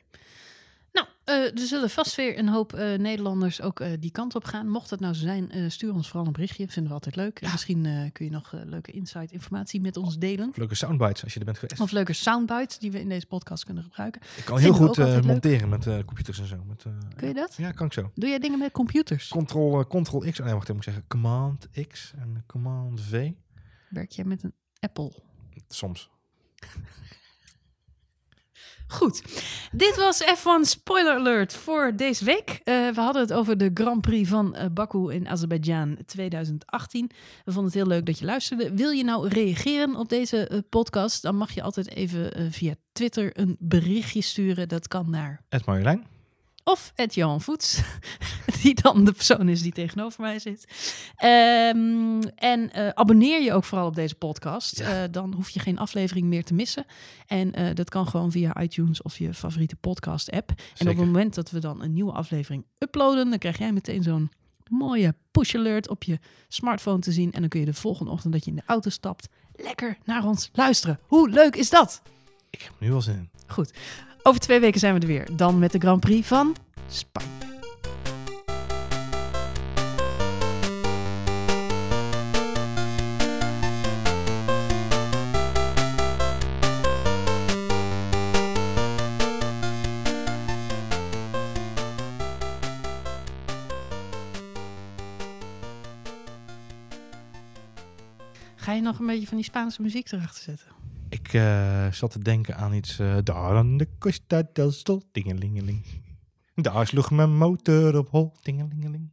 Eh, er zullen vast weer een hoop eh, Nederlanders ook eh, die kant op gaan. Mocht dat nou zo zijn, stuur ons vooral een berichtje. Vinden we altijd leuk. En Misschien kun je nog leuke insight informatie met ons delen. Of leuke soundbites als je er bent geweest. Of leuke soundbites die we in deze podcast kunnen gebruiken. ik kan heel vinden goed leuk. monteren met computers en zo. Met, Kun je dat? Ja, kan ik zo. Doe jij dingen met computers? Control, Control X. Oh, nee, wacht, ik moet zeggen Command X en Command V. Werk jij met een Apple? Soms. Goed, dit was F1 Spoiler Alert voor deze week. Eh, we hadden het over de Grand Prix van eh, Baku in Azerbeidzjan 2018. We vonden het heel leuk dat je luisterde. Wil je nou reageren op deze eh, podcast? Dan mag je altijd even via Twitter een berichtje sturen. Dat kan naar Ed Marjolein. Of Ed Johan Voets, die dan de persoon is die tegenover mij zit. Ehm, en eh, abonneer je ook vooral op deze podcast. Ja. Eh, dan hoef je geen aflevering meer te missen. En eh, dat kan gewoon via iTunes of je favoriete podcast-app. En op het moment dat we dan een nieuwe aflevering uploaden, dan krijg jij meteen zo'n mooie push-alert op je smartphone te zien. En dan kun je de volgende ochtend dat je in de auto stapt, lekker naar ons luisteren. Hoe leuk is dat? Ik heb nu al zin in. Goed. Over twee weken zijn we er weer. Dan met de Grand Prix van Spanje. Ga je nog een beetje van die Spaanse muziek erachter zetten? Ik eh, zat te denken aan iets. eh, daar aan de Costa del Sol. Dingelingeling. Daar sloeg mijn motor op hol. Dingelingeling.